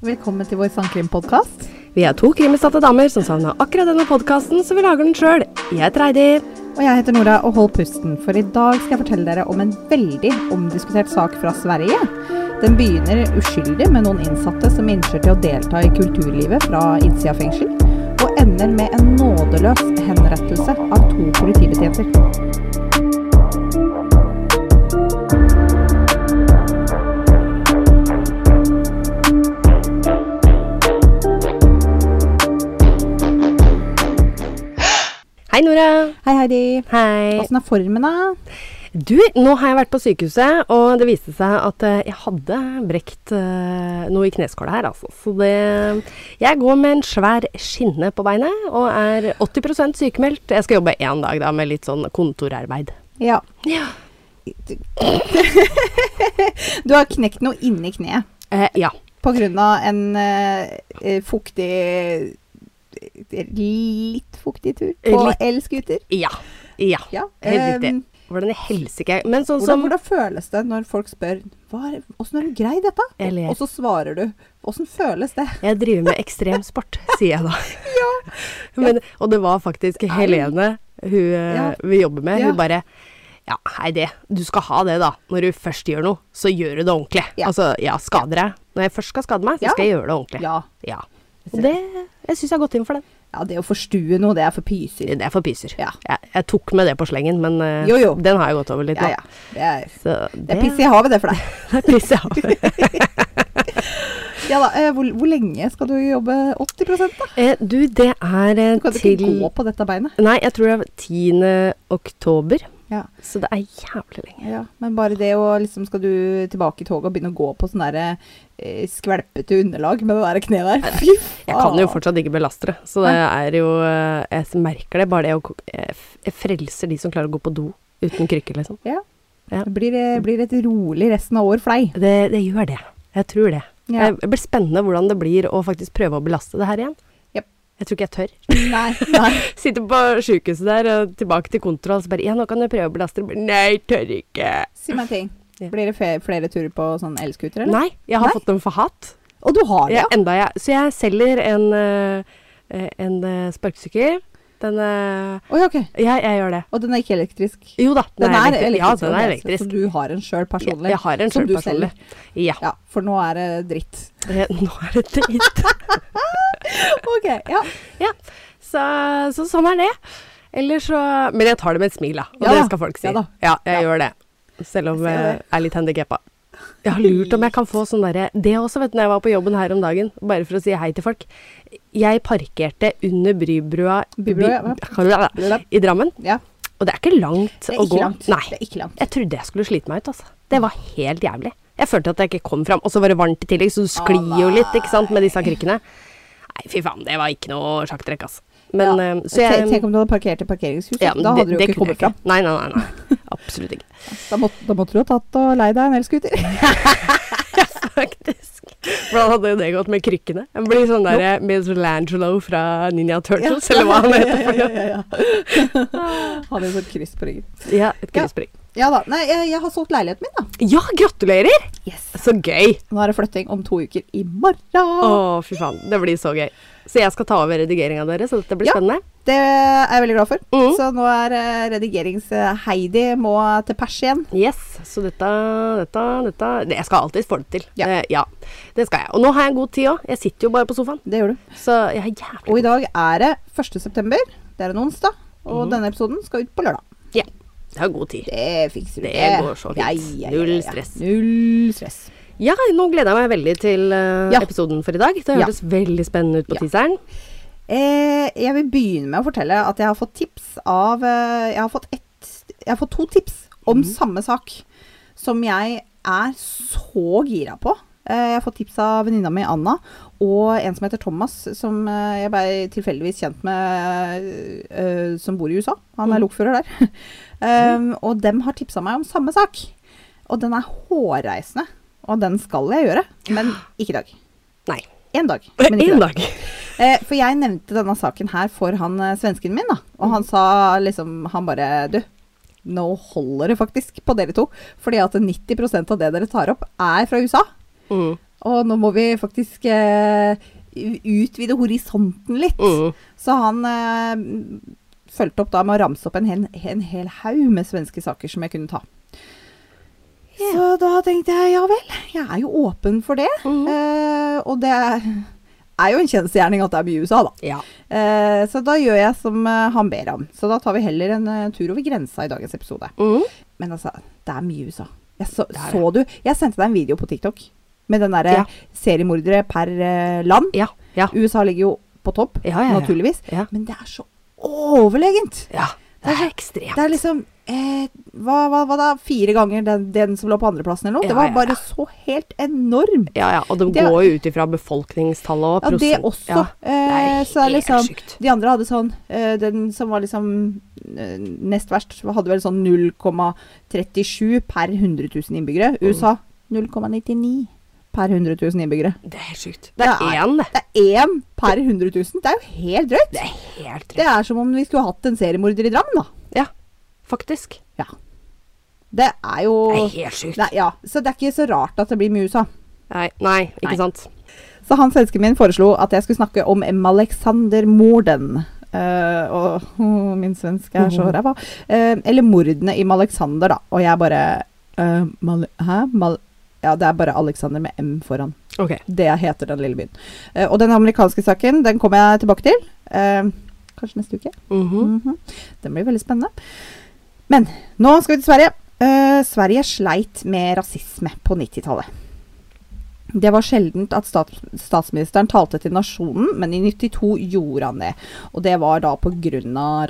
Velkommen til vår sangkrimpodkast. Vi er to krimutsatte damer som savna akkurat denne podkasten, så vi lager den sjøl. Jeg heter Eidi. Og jeg heter Nora, og hold pusten, for i dag skal jeg fortelle dere om en veldig omdiskutert sak fra Sverige. Den begynner uskyldig med noen innsatte som innser til å delta i kulturlivet fra innsida av fengsel, og ender med en nådeløs henrettelse av to politibetjenter. Hei, Nora. Hei, Heidi. Hei. Åssen er formen, da? Du, nå har jeg vært på sykehuset, og det viste seg at eh, jeg hadde brekt eh, noe i kneskåla her, altså. Så det Jeg går med en svær skinne på beinet og er 80% sykemeldt. Jeg skal jobbe én dag, da, med litt sånn kontorarbeid. Ja. Ja. Du har knekt noe inni kneet Eh, ja. på grunn av en eh, eh, fuktig Litt fuktig tur på elskuter? Ja. Ja. Ja. Helt riktig. ehm, Hvordan i helsike Men sånn hvordan, som hvordan føles det når folk spør Åssen har du greid dette? Og så svarer du Åssen føles det? Jeg driver med ekstremsport, sier jeg da. Men, og det var faktisk Helene hun eh, Ja. vi jobber med. Ja. Hun bare Ja, Heidi, du skal ha det, da. Når du først gjør noe, så gjør du det ordentlig. Ja. Altså, ja, skader jeg. Når jeg først skal skade meg, så Ja. skal jeg gjøre det ordentlig. Ja. Ja. Og det Jeg syns jeg har gått inn for den. ja, det å forstue noe, det er for pyser. Det er for pyser. Ja. Jeg, jeg tok med det på slengen, men uh, Jo, jo. den har jeg gått over litt Ja, nå. ja. Det er, Så det er piss i havet, det for deg. Det er piss i havet. Ja da, uh, hvor, hvor lenge skal du jobbe 80 da? Eh, du, det er til Du kan til ikke gå på dette beinet. Nei, jeg tror det er 10. oktober. Ja. Så det er jævlig lenge. Ja, men bare det å liksom Skal du tilbake i toget og begynne å gå på sånn derre eh, skvelpete underlag med det der kneet der? Fy faen. Jeg kan jo fortsatt ikke belastre, så det er jo eh, Jeg merker det. Bare det å Jeg frelser de som klarer å gå på do uten krykker, liksom. Ja. Ja. Det blir, eh, blir et rolig resten av år deg. Det, det gjør det. Jeg tror det. Ja. Det blir spennende hvordan det blir å faktisk prøve å belaste det her igjen. Jeg tror ikke jeg tør. Nei, nei. Sitter på sjukehuset der og tilbake til kontroll, så bare Ja, nå kan jeg prøve å belaste. Nei, tør ikke. Si meg en ting. Ja. Blir det flere, flere turer på sånn elscooter, eller? Nei, jeg har Nei? fått dem for hatt. Og du har det, Ja, ja? enda jeg, så jeg selger en, eh, en eh, sparkesykkel. Den er oh, ok. ja, jeg gjør det. Og den er ikke elektrisk? Jo da, Den er elektri- elektrisk. Ja, den er elektrisk. Så du har en sjøl personlig? Ja, jeg har en sjøl personlig. Ja. Ja, for nå er det dritt. Eh, Nå er det dritt. Ok, ja. Så, så sånn er det. Eller så Men jeg tar det med et smil, da. Og Ja det skal folk si. Ja Ja, jeg Ja. gjør det. Selv om Jeg jeg er litt handikappa. Jeg har lurt om jeg kan få sånn derre Det også, vet du, når jeg var på jobben her om dagen, bare for å si hei til folk. Jeg parkerte under Brybrua By- i Drammen. ja. Og det er ikke langt Det er å gå. langt. Nei. Det er ikke langt. Jeg trodde jeg skulle slite meg ut, altså. Det var helt jævlig. Jeg følte at jeg ikke kom fram. Og så var det varmt i tillegg, så du sklir jo litt, ikke sant, med disse krykkene. Nei, fy faen, det var ikke noe sjakktrekk, altså. Men Ja. eh, så jeg Tenk om du hadde parkert i parkeringshuset. ja, da hadde du jo ikke kommet fram. Nei, nei, nei. nei. Absolutt ikke. Da måtte, da måtte du ha tatt og leid deg en elscooter. Faktisk. Hvordan hadde det gått med krykkene? Jeg blir sånn der Michelangelo fra Ninja Turtles, eller hva han heter. Ja, ja, ja, ja. Hadde jo sånn kryss på ryggen. Ja, et kryssbrygg. Ja da. Nei, jeg, jeg har solgt leiligheten min, da. Ja, gratulerer! Yes. Så gøy! Nå er det flytting om to uker i morgen. Å, fy faen. Det blir så gøy. Så jeg skal ta over redigeringa deres, så dette blir Ja. spennende. Det er jeg veldig glad for. Mm. Så nå er eh, redigerings-Heidi må til pers igjen. Yes, så dette, dette, dette det, Jeg skal alltid få det til. Ja. Eh, ja, det skal jeg. Og nå har jeg god tid òg. Jeg sitter jo bare på sofaen. Det gjør du. Så jeg har jævlig Og i dag er det 1. september. Det er en onsdag. Og mm. denne episoden skal ut på lørdag. Jeg har god tid. Det fikser du. Det går så fint. Null stress. Null stress. Ja, nå gleder jeg meg veldig til uh, Ja. episoden for i dag. Det Ja. veldig spennende ut på Ja. teaseren. Eh, jeg vil begynne med å fortelle at jeg har fått tips av uh, Jeg har fått, ett, jeg har fått to tips om mm. samme sak som jeg er så gira på. Eh, jeg har fått tips av venninna mi Anna og en som heter Thomas, som eh, jeg ble tilfeldigvis kjent med, eh, som bor i USA. Han er Mhm. lokfører der. um, og dem har tipsa meg om samme sak. Og den er hårreisende. Og den skal jeg gjøre, men ikke i dag. Nei. En dag. Men ikke En dag. dag. For jeg nevnte denne saken her for han svensken min, da. Og han sa liksom Han bare Du, nå holder det faktisk på dere to. Fordi at 90% av det dere tar opp, er fra USA. Mm. og nå må vi faktisk eh, utvide horisonten litt. Mm. Så han eh, fulgte opp da med å ramse opp en hel, en hel haug med svenske saker som jeg kunne ta. Yeah. Så da tenkte jeg ja vel, jeg er jo åpen for det. Mm. Eh, og det er jo en kjensgjerning at det er mye USA, da. Ja. Eh, så da gjør jeg som eh, han ber om. Så da tar vi heller en uh, tur over grensa i dagens episode. Mm. Men altså, det er mye USA. Jeg så, Det så du Jeg sendte deg en video på TikTok med den derre Ja. seriemordere per eh, land. Ja. Ja. USA ligger jo på topp, naturligvis. Men det er så overlegent. ja. Det Det er ekstremt. Det er liksom eh, hva, hva, hva da? Fire ganger den, den som lå på andreplassen eller noe? Det var bare så helt enormt. Ja, ja. Og de Det- går jo ut ifra befolkningstallet og prosent. Ja, det også. Ja. Det Eh, er så er helt liksom sjukt. De andre hadde sånn eh, Den som var liksom eh, nest verst, hadde vel sånn 0,37 per 100 000 innbyggere. Mm. USA 0,99 per 100 000 innbyggere. Det er helt sjukt. Det Det er er- én, det. Det er én per 100 000. Det er jo helt drøyt. Det er helt drøyt. Det er som om vi skulle hatt en seriemorder i Drammen, da. Ja, faktisk. Ja. Det er jo Det er helt sjukt. Nei, ja. Så det er ikke så rart at det blir mye USA. Nei, nei, ikke Nei. sant. Så han svensken min foreslo at jeg skulle snakke om M. Alexander-morden. Uh, og oh, min svensk er så Mhm. ræva. Uh, eller mordene i Malexander, da. Og jeg bare uh, Mal Hæ? Mal ja, det er bare Alexander med M foran. Ok. Det heter den lille byen. Uh, og den amerikanske saken, den kommer jeg tilbake til. Uh, kanskje neste uke. Mhm. Mhm. Den blir veldig spennende. Men nå skal vi til Sverige. Uh, Sverige sleit med rasisme på 90-tallet. Det var sjeldent at stats statsministeren talte til nasjonen, men i 92 gjorde han det. Og det var da pga.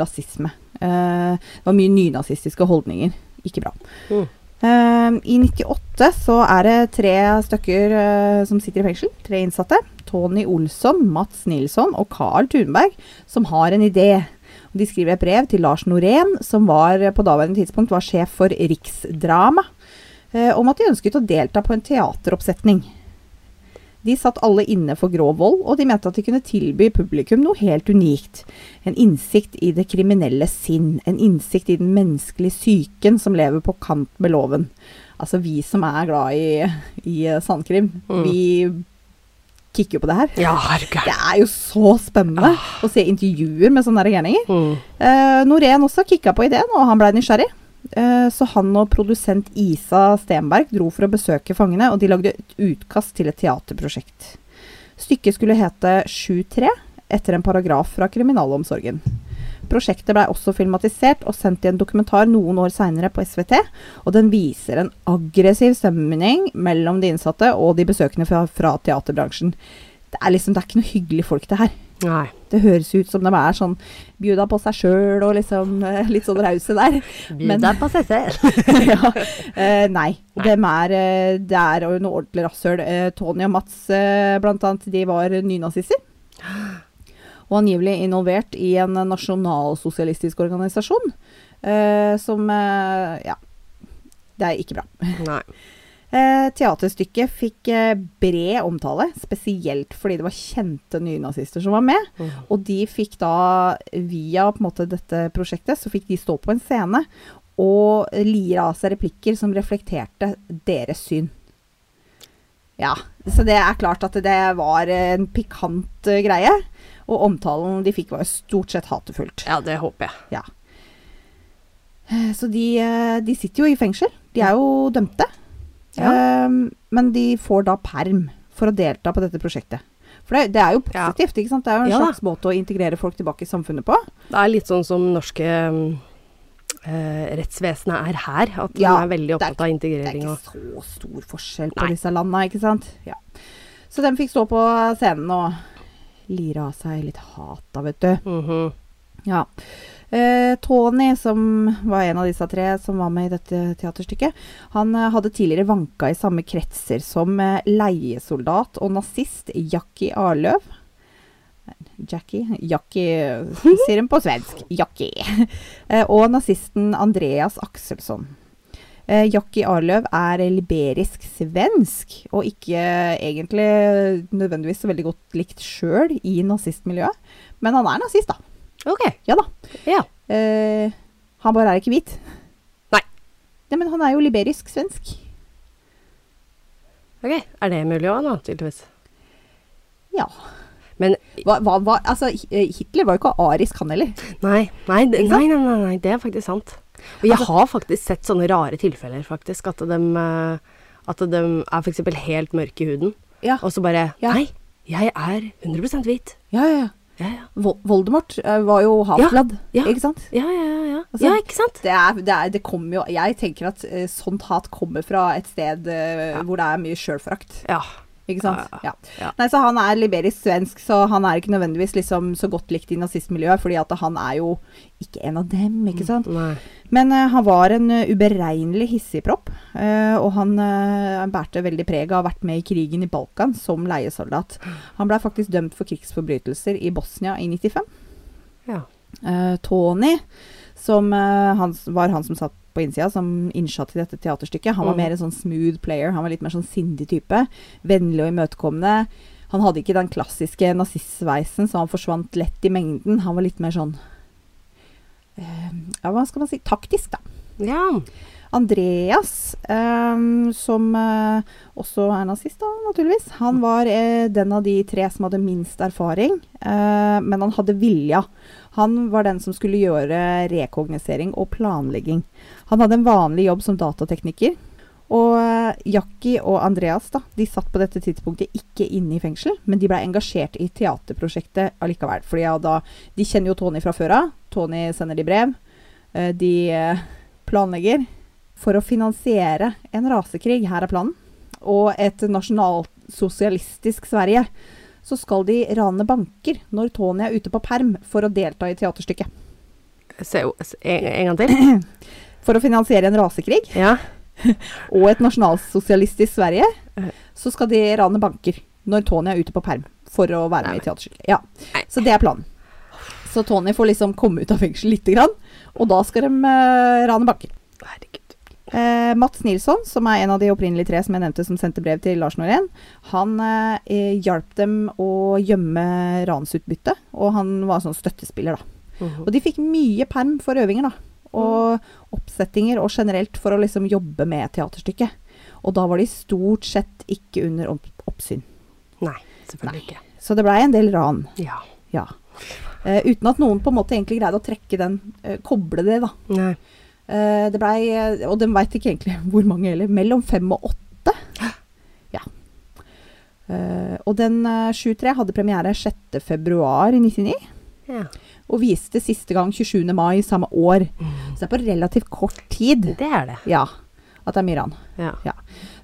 rasisme. Det var mye nynazistiske holdninger. Ikke bra. Mm. Eh, I 98 så er det tre stykker eh, som sitter i fengsel. Tre innsatte. Tony Olsson, Mats Nilsson og Carl Thunberg, som har en idé. De skriver et brev til Lars Norén, som var, på daværende tidspunkt var sjef for Riksdrama, eh, om at de ønsket å delta på en teateroppsetning. De satt alle inne for grov vold, og de mente at de kunne tilby publikum noe helt unikt. En innsikt i det kriminelle sinn. En innsikt i den menneskelige psyken som lever på kant med loven. Altså vi som er glad i, i eh, sandkrim, Mm. vi kikker jo på det her. Ja, herregud. Det er jo så spennende å se intervjuer med sånne gærninger. Mm. Eh, Norén også kikka på ideen, og han blei nysgjerrig. Eh, så han og produsent Isa Stenberg dro for å besøke fangene, og de lagde et utkast til et teaterprosjekt. Stykket skulle hete 7-3, etter en paragraf fra kriminalomsorgen. Prosjektet blei også filmatisert og sendt i en dokumentar noen år seinere på SVT, og den viser en aggressiv stemning mellom de innsatte og de besøkende fra, fra teaterbransjen. Det er liksom, det er ikke noe hyggelig folk, det her. Nei. Det høres ut som de er sånn bjuda på seg sjøl og liksom eh, litt sånn rause der. Bjuda på seg selv. ja. eh, nei. Nei. Dem er, eh, det er jo noe ordentlig rasshøl. Eh, Tony og Mats eh, blant annet, de var nynazister. Og angivelig involvert i en nasjonalsosialistisk organisasjon. Eh, som eh, Ja. Det er ikke bra. Nei. Eh, teaterstykket fikk eh, bred omtale, spesielt fordi det var kjente nynazister som var med. Mm. Og de fikk da, via på en måte dette prosjektet, så fikk de stå på en scene og lire av seg replikker som reflekterte deres syn. Ja, så det er klart at det var en pikant eh, greie. Og omtalen de fikk var stort sett hatefullt. Ja, det håper jeg. Ja. Så de, de sitter jo i fengsel. De er jo dømte. Ja. Eh, men de får da perm for å delta på dette prosjektet. For det, det er jo Ja. positivt, ikke sant? Det er jo en Ja slags måte å integrere folk tilbake i samfunnet på. Det er litt sånn som norske mm, eh, rettsvesenet er her. At de er veldig opptatt av Det er ikke så stor forskjell på Nei. disse landa, ikke sant? Ja. Så de fikk stå på scenen og lire av seg litt hat, da, vet du. Mhm. Ja. Eh, Tony, som var en av disse tre som var med i dette teaterstykket, han eh, hadde tidligere vanka i samme kretser som eh, leiesoldat og nazist Jackie Arløv. Jackie Jackie sier hun på svensk. Jackie. Eh, og nazisten Andreas Axelsson. Eh, Jackie Arløv er liberisk svensk, og ikke egentlig nødvendigvis så veldig godt likt sjøl i nazistmiljøet. Men han er nazist, da. Ok. Ja da. Ja. Eh, han bare er ikke hvit. Nei. Nei, men han er jo liberisk-svensk. Ok, er det mulig òg, da, tydeligvis? Ja. Men Hva, hva, hva, altså, Hitler var jo ikke arisk, han heller. nei, nei, nei, nei, nei, nei, det er faktisk sant. Og jeg har faktisk sett sånne rare tilfeller, faktisk. At de, eh, at de er f.eks. helt mørke i huden, Ja, og så bare Ja. Nei, jeg er 100 hvit. ja, ja. ja. Ja, ja. Voldemort eh, var jo half-blood, ja. ikke sant? Ja, ja, ja. ja. Altså, ja ikke sant? Det, er, det, er, det kommer jo Jeg tenker at eh, sånt hat kommer fra et sted eh, hvor det er mye sjølforakt. Ja. Ikke sant? Ja, Ja. Nei, så han er liberisk svensk, så han er ikke nødvendigvis liksom så godt likt i nazistmiljøet, fordi at han er jo ikke en av dem, ikke sant? Nei. Men uh, han var en uh, uberegnelig hissigpropp, uh, og han bærte veldig preg av å ha vært med i krigen i Balkan som leiesoldat. Han ble faktisk dømt for krigsforbrytelser i Bosnia i 95. Ja. Eh, Tony, som eh, han, var han som satt på innsida, som innsatt i dette teaterstykket, han var Mhm. mer en sånn smooth player. Han var litt mer sånn sindig type. Vennlig og imøtekommende. Han hadde ikke den klassiske nazistsveisen, så han forsvant lett i mengden. Han var litt mer sånn eh, Ja, hva skal man si? Taktisk, da. ja. Andreas, um, som uh, også er nazist, da, naturligvis. Han var uh, den av de tre som hadde minst erfaring, uh, men han hadde vilja. Han var den som skulle gjøre rekognosering og planlegging. Han hadde en vanlig jobb som datatekniker. Og eh, Jackie og Andreas da, de satt på dette tidspunktet ikke inne i fengsel, men de ble engasjert i teaterprosjektet allikevel. Fordi ja, da, de kjenner jo Tony fra før av. Tony sender de brev. Eh, de eh, planlegger for å finansiere en rasekrig, her er planen, og et nasjonalsosialistisk Sverige, så skal de rane banker når Tony er ute på perm for å delta i teaterstykket. Se, en gang til. For å finansiere en rasekrig Ja. og et nasjonalsosialistisk Sverige, Eh. så skal de rane banker når Tony er ute på perm for å være med i teaterstykket. Ja. Så det er planen. Så Tony får liksom komme ut av fengsel lite grann, og da skal de uh, rane banker. Herregud. Eh, Mats Nilsson, som er en av de opprinnelige tre som jeg nevnte som sendte brev til Lars Norén, han eh, hjalp dem å gjemme ransutbyttet, og han var sånn støttespiller, da. -huh. Og de fikk mye perm for øvinger, da. Og oppsettinger, og generelt for å liksom jobbe med teaterstykket. Og da var de stort sett ikke under oppsyn. Nei, selvfølgelig ikke. Så det blei en del ran. Ja. Ja. Uh, uten at noen på en måte egentlig greide å trekke den, uh, koble det, da. Nei. Uh, det blei, og de veit ikke egentlig hvor mange heller, mellom fem og åtte. Ja. Og den eh, 7-3 hadde premiere 6. februar i 99, Ja. Og viste siste gang 27. mai samme år. Mm. Så det er på relativt kort tid. Det er det. Ja, at det er mye Ja. Ja.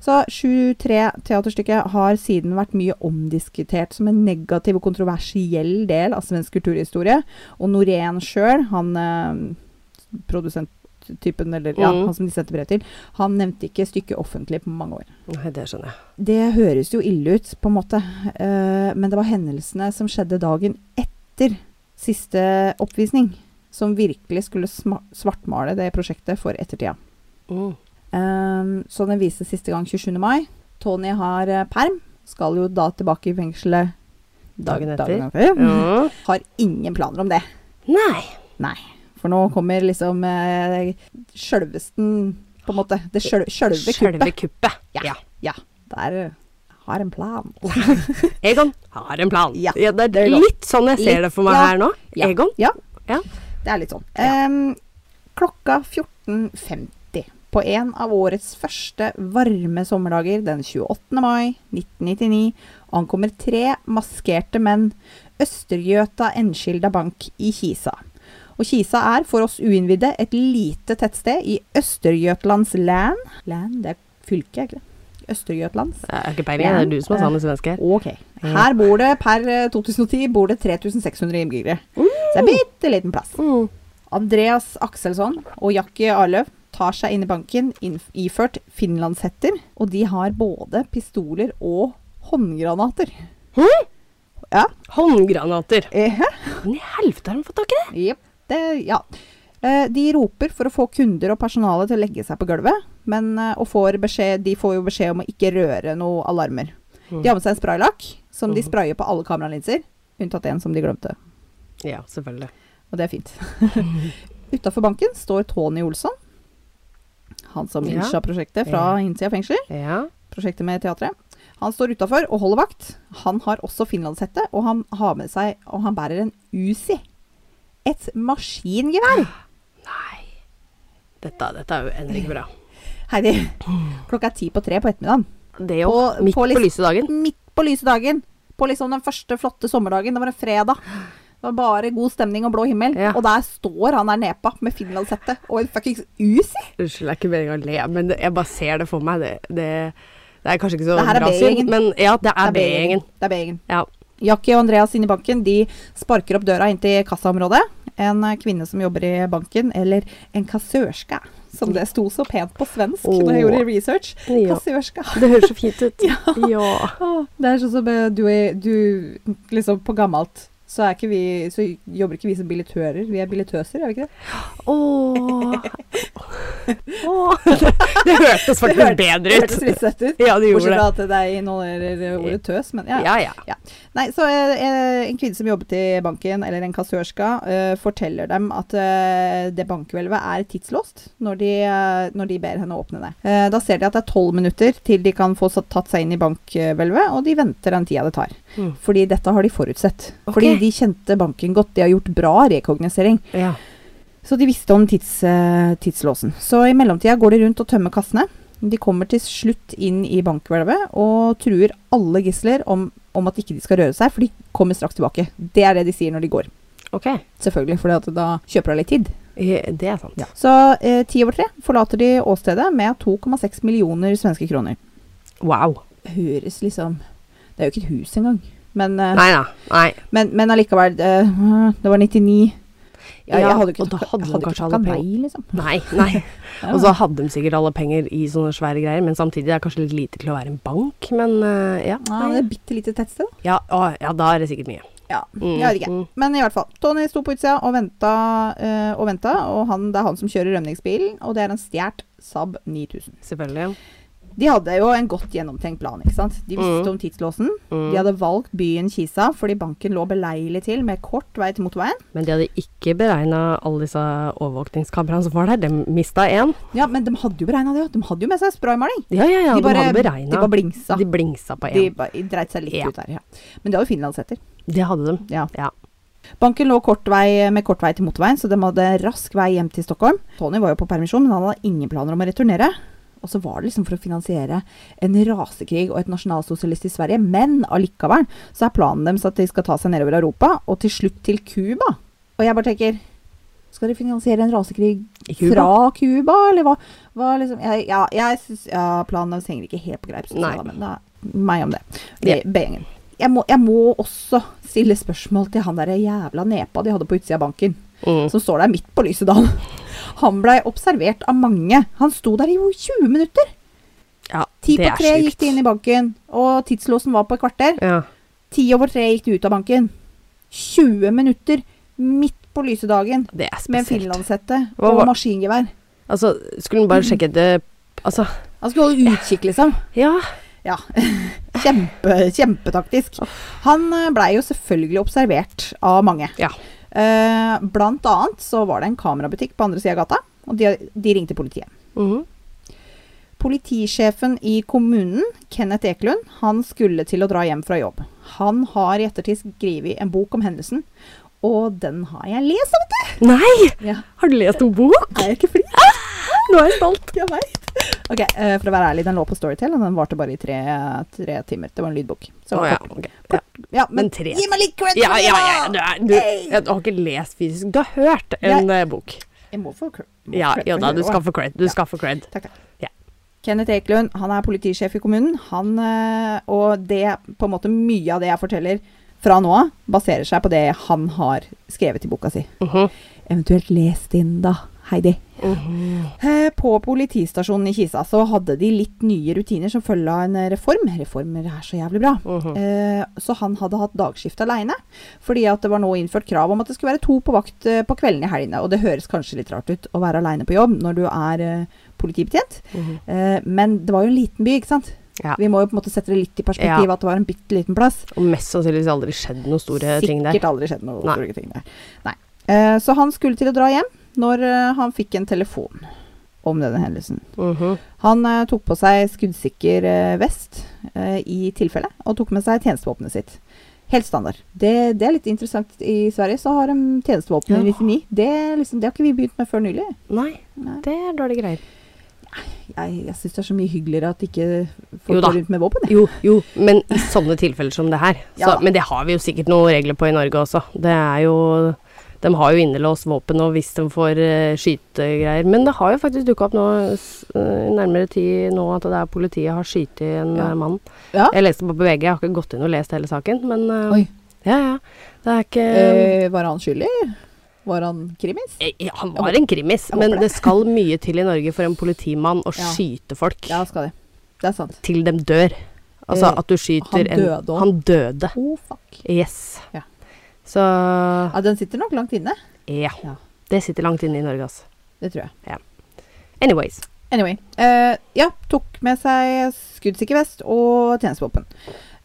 Så 7-3-teaterstykket har siden vært mye omdiskutert som en negativ og kontroversiell del av svensk kulturhistorie. Og Norén sjøl, han eh, produsenttypen, eller ja, Mm. han som de sendte brev til, han nevnte ikke stykket offentlig på mange år. Nei, det skjønner jeg. Det høres jo ille ut, på en måte. eh, men det var hendelsene som skjedde dagen etter siste oppvisning, som virkelig skulle svartmale det prosjektet for ettertida. Mm. Um, så den vises siste gang 27. mai. Tony har eh, perm. Skal jo da tilbake i fengselet Dagen etter. Dagen etter. Ja. Har ingen planer om det. Nei. Nei. For nå kommer liksom eh, sjølvesten På en måte. Det sjølve kuppet. Sjølve kuppet. Ja. Ja. Ja. Der eh, har en plan. Egon har en plan. Ja, det det er litt sånn jeg ser Litt, det for meg ja. her nå. Egon. Ja. Ja. Det er litt sånn. Ja. Um, klokka 14.50 på en av årets første varme sommerdager den 28. mai 1999 ankommer tre maskerte menn Østergøta Enskilda Bank i Kisa. Og Kisa er for oss uinnvidde et lite tettsted i Østergøtlands land. Land, det er fylket, ikke det? Østergøtlands. Jeg har ikke peiling. Det er du som er sammen svenske. Ok. Her bor det per eh, 2010 bor det 3600 innbyggere. Så det er bitte liten plass. Mm. Andreas Akselsson og Jackie Arløv tar seg inn i banken iført finlandshetter, og de har både pistoler og håndgranater. Hm? Ja. Håndgranater. Eh, Men i helvete har de fått tak i det? Jepp. Det, ja. Eh, De roper for å få kunder og personale til å legge seg på gulvet, men eh, og får beskjed, de får jo beskjed om å ikke røre noen alarmer. Mm. De har med seg en spraylakk som de Mhm. sprayer på alle kameralinser, unntatt en som de glemte. Ja, selvfølgelig. Og det er fint. Utafor banken står Tony Olsson. Han som Ja. innsja prosjektet fra Ja. innsida av fengsel. Ja. Prosjektet med teatret. Han står utafor og holder vakt. Han har også finlandshette, og han har med seg Og han bærer en Uzi. Et maskingevær. Nei. Dette, dette er jo endelig bra. Heidi, klokka er ti på tre på ettermiddagen. Det er jo, På- midt på på, lyse dagen. Midt på lyse dagen. På liksom den første flotte sommerdagen. Det var en fredag. Det var bare god stemning og blå himmel. Ja. Og der står han der nepa med finlandshette og en fuckings Uzi. Unnskyld, det er ikke meningen å le, men det, jeg bare ser det for meg. Det, det, det er kanskje ikke så bra syn, men ja, det er B-gjengen. Det er B-gjengen. Ja. Jackie og Andreas inne i banken de sparker opp døra inn til kassaområdet. En kvinne som jobber i banken, eller en kassørska, som det sto så pent på svensk når jeg gjorde research. Ja. Kassørska. Det høres så fint ut. ja. ja. det er sånn som eh, du, er, du Liksom på gammelt så, ikke vi, så jobber ikke vi som billettører. Vi er billettøser, er vi ikke det? Åh. Åh. Det, det hørtes faktisk hørte- bedre Det hørtes litt søtt ut. Ja, det Bortsett gjorde fra det. at det inneholder ordet tøs. Men ja. Ja, ja. Nei, så eh, en kvinne som jobbet i banken, eller en kassørska, eh, forteller dem at eh, det bankhvelvet er tidslåst når de, eh, når de ber henne åpne det. Eh, da ser de at det er tolv minutter til de kan få tatt seg inn i bankhvelvet, og de venter den tida det tar. Mm. Fordi dette har de forutsett. Ok. Fordi de kjente banken godt. De har gjort bra rekognosering. ja. Så de visste om tids, eh, tidslåsen. Så i mellomtida går de rundt og tømmer kassene. De kommer til slutt inn i bankhvelvet og truer alle gisler om, om at ikke de skal røre seg, for de kommer straks tilbake. Det er det de sier når de går. Ok. Selvfølgelig, for da kjøper de litt tid. Det er sant. Så eh, ti over tre forlater de åstedet med 2,6 millioner svenske kroner. Wow. Høres liksom Det er jo ikke et hus engang. Men, eh, Nei da. Nei. men, men allikevel, eh, det var 99 ja, Ja, jeg hadde ikke og da hadde, hadde kanskje alle nei, penger. liksom. Nei. nei. Ja. Og så hadde de sikkert alle penger i sånne svære greier, men samtidig er det kanskje litt lite til å være en bank. Men uh, ja. Ja, det er bitte lite tettsted. da. Ja, å, ja, da er det sikkert mye. Ja, Mm, jeg vet ikke. mm. Men i hvert fall. Tony sto på utsida og venta eh, og venta, og han, det er han som kjører rømningsbilen, og det er en stjålet Saab 9000. Selvfølgelig. De hadde jo en godt gjennomtenkt plan, ikke sant. De visste Mm. om tidslåsen. Mm. De hadde valgt byen Kisa fordi banken lå beleilig til med kort vei til motorveien. Men de hadde ikke beregna alle disse overvåkningskameraene som var der. De mista én. Ja, men de hadde jo beregna det. De hadde jo med seg spraymaling. Ja, ja, ja, de, de, hadde hadde de bare blingsa. De blingsa på De én. bare dreit seg litt Ja. ut der, ja. Men de hadde finlandshetter. Det hadde de. Ja. Ja. Banken lå kort vei, med kort vei til motorveien, så de hadde rask vei hjem til Stockholm. Tony var jo på permisjon, men han hadde ingen planer om å returnere. Og så var det liksom for å finansiere en rasekrig og et nasjonalsosialist i Sverige. Men allikevel så er planen deres at de skal ta seg nedover Europa, og til slutt til Cuba. Og jeg bare tenker Skal de finansiere en rasekrig Cuba? fra Cuba, eller hva? hva liksom, jeg, ja, jeg synes, ja, planen deres henger ikke helt på greip, men da, meg om det. Det- B-gjengen. Jeg må, jeg må også stille spørsmål til han der jævla nepa de hadde på utsida av banken, Mm. som står der midt på lyset dagen. Han blei observert av mange. Han sto der i jo 20 minutter. Ja, Ti på tre gikk de inn i banken, og tidslåsen var på et kvarter. Ja. Ti over tre gikk de ut av banken. 20 minutter midt på lyse dagen med en finlandshette og var- maskingevær. Altså, skulle hun bare sjekke det Altså, Han skulle holde utkikk, liksom. ja. Ja. Kjempe, kjempetaktisk. Han blei jo selvfølgelig observert av mange. Ja. Eh, blant annet så var det en kamerabutikk på andre sida av gata, og de, de ringte politiet. Mhm. Politisjefen i kommunen, Kenneth Ekelund, han skulle til å dra hjem fra jobb. Han har i ettertid skrevet en bok om hendelsen, og den har jeg lest, vet du! Nei! Ja. Har du lest en bok? Er jeg ikke flink? Nå er jeg stolt. Jeg veit. Ok, eh, for å være ærlig, den lå på Storytel, og den varte bare i tre, tre timer. Det var en lydbok. Så oh, ja. okay. kort. ja. ja, men Men tre gi meg litt cred Ja, ja, ja. Du, er, du, Hey! du har ikke lest fysisk. Du har hørt en eh, bok. Jeg må få cred. Ja, da, du skal få cred. Du skal få cred. Takk, takk. Ja. Kenneth Ekelund, han er politisjef i kommunen. Han, eh, og det, på en måte mye av det jeg forteller fra nå av, baserer seg på det han har skrevet i boka si. Mhm. Eventuelt lest inn, da, Heidi. Uh -huh. På politistasjonen i Kisa så hadde de litt nye rutiner som følge av en reform. Reformer er så jævlig bra. Mhm. Eh, så han hadde hatt dagskift aleine, fordi at det var nå innført krav om at det skulle være to på vakt eh, på kveldene i helgene. Og det høres kanskje litt rart ut å være aleine på jobb når du er eh, politibetjent, Mhm. eh, men det var jo en liten by, ikke sant? Ja. Vi må jo på en måte sette det litt i perspektiv Ja. at det var en bitte liten plass. Og mest sannsynligvis aldri skjedd noen store ting der. Sikkert aldri skjedd noen Nei. store ting der. Nei. Eh, så han skulle til å dra hjem når eh, han fikk en telefon. om denne hendelsen. Mhm. Han eh, tok på seg skuddsikker eh, vest eh, i tilfelle, og tok med seg tjenestevåpenet sitt. Helt standard. Det, det er litt interessant. I Sverige så har de tjenestevåpen i Ja. 99. Det, liksom, det har ikke vi begynt med før nylig. Nei, Nei. det er dårlige greier. Jeg, jeg syns det er så mye hyggeligere at ikke folk går rundt med våpen. Jo, jo, men i sånne tilfeller som det her. Så, Ja. men det har vi jo sikkert noen regler på i Norge også. Det er jo De har jo innelåst våpen og hvis de får uh, skytegreier. Men det har jo faktisk dukka opp nå eh, nærmere tid nå at det er politiet har skutt en Ja. eh, mann. Ja. Jeg leste på VG, jeg har ikke gått inn og lest hele saken, men uh. Ja, ja. Det er ikke Eh, var han skyldig? Var han krimis? Ja, Han var en krimis, men det. det skal mye til i Norge for en politimann å skyte folk Ja, skal det. Det er sant. til de dør. Altså at du skyter han døde en. Han døde. Oh, fuck. Yes. Ja. Så Ja, den sitter nok langt inne. ja. Ja. Det sitter langt inne i Norge, altså. Det tror jeg. Anyways. Anyway. Uh, ja, tok med seg skuddsikker vest og tjenestevåpen.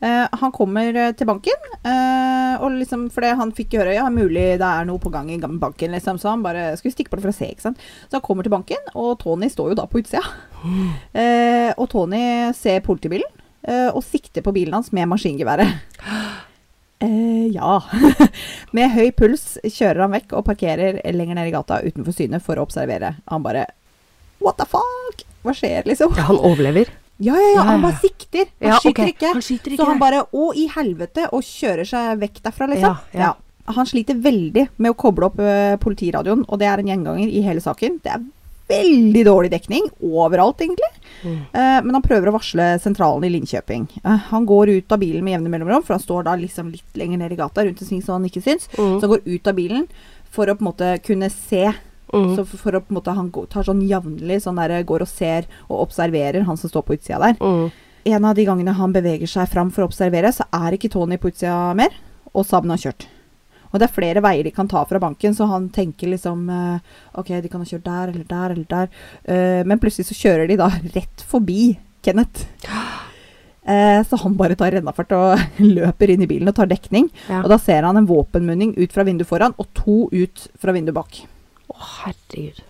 Uh, han kommer eh, til banken, uh, og liksom, fordi han fikk høre ja, mulig det er noe på gang i banken, liksom, så han bare skulle stikke på det for å se. ikke sant? Så han kommer til banken, og Tony står jo da på utsida. Eh, og Tony ser politibilen eh, og sikter på bilen hans med maskingeværet. Eh, ja. med høy puls kjører han vekk og parkerer lenger ned i gata utenfor synet for å observere. Han bare What the fuck? Hva skjer, liksom? Ja, han overlever. Ja, ja, ja. Han bare sikter. Han Ja, skyter okay. ikke. Han skyter ikke. Så han bare Å, i helvete! Og kjører seg vekk derfra, liksom. Ja, ja. Han sliter veldig med å koble opp eh, politiradioen, og det er en gjenganger i hele saken. Det er veldig dårlig dekning overalt, egentlig. Mm. Eh, men han prøver å varsle sentralen i Linkjøping. Eh, han går ut av bilen med jevne mellomrom, for han står da liksom litt lenger ned i gata, rundt en sving som han ikke syns. Mm. Så han går ut av bilen for å på en måte kunne se. Mm. Så for, for å på en måte Han går, tar sånn jevnlig sånn der, går og ser og observerer han som står på utsida der. Mm. En av de gangene han beveger seg fram for å observere, så er ikke Tony på utsida mer, og Saben har kjørt. Og det er flere veier de kan ta fra banken, så han tenker liksom eh, OK, de kan ha kjørt der eller der eller der. Eh, men plutselig så kjører de da rett forbi Kenneth. Eh, så han bare tar rennafart og løper inn i bilen og tar dekning. Ja. Og da ser han en våpenmunning ut fra vinduet foran, og to ut fra vinduet bak. Å, herregud.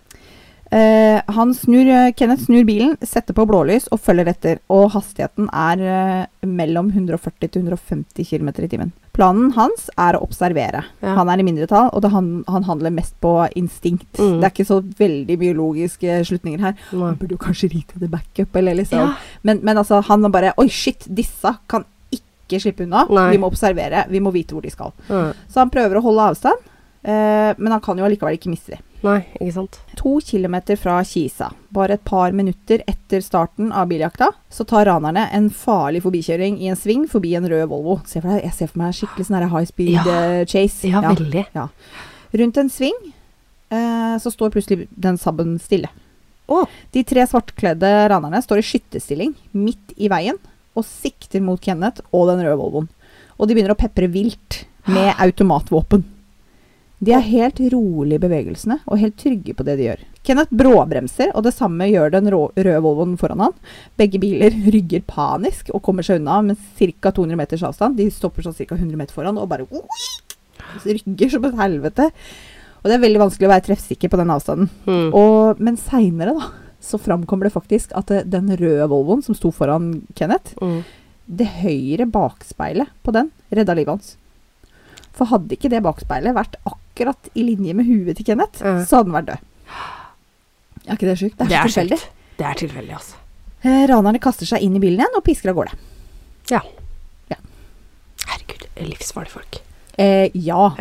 Eh, han snur, eh, Kenneth snur bilen, setter på blålys og følger etter. Og hastigheten er eh, mellom 140 til 150 km i timen. Planen hans er å observere. Ja. Han er i mindretall, og det, han, han handler mest på instinkt. Mm. Det er ikke så veldig biologiske slutninger her. Nei. Han burde jo kanskje ri til backup, eller liksom. Ja. Men, men altså, han bare Oi, shit, disse kan ikke slippe unna. Nei. Vi må observere. Vi må vite hvor de skal. Mm. Så han prøver å holde avstand, eh, men han kan jo allikevel ikke miste dem. Nei, ikke sant. To kilometer fra Kisa, bare et par minutter etter starten av biljakta, så tar ranerne en farlig forbikjøring i en sving forbi en rød Volvo. Se for deg, jeg ser for meg skikkelig sånn high speed Ja. uh, chase. Ja, veldig. Rundt en sving eh, så står plutselig den sabben stille. Oh. De tre svartkledde ranerne står i skyttestilling midt i veien og sikter mot Kenneth og den røde Volvoen. Og de begynner å pepre vilt med automatvåpen. De er helt rolig i bevegelsene og helt trygge på det de gjør. Kenneth bråbremser, og det samme gjør den røde Volvoen foran han. Begge biler rygger panisk og kommer seg unna med ca. 200 meters avstand. De stopper sånn ca. 100 meter foran og bare rygger som et helvete. Og det er veldig vanskelig å være treffsikker på den avstanden. Mm. Og, men seinere, da, så framkommer det faktisk at den røde Volvoen som sto foran Kenneth, Mm. det høyre bakspeilet på den redda livet hans. For hadde ikke det bakspeilet vært akkurat i linje med huet til Kenneth, mm. så hadde han vært død. Er ikke det sjukt? Det er, Det er tilfeldig. Sykt. Det er tilfeldig, altså. Eh, ranerne kaster seg inn i bilen igjen og pisker av gårde. Herregud, livsfarlige folk. Eh, ja.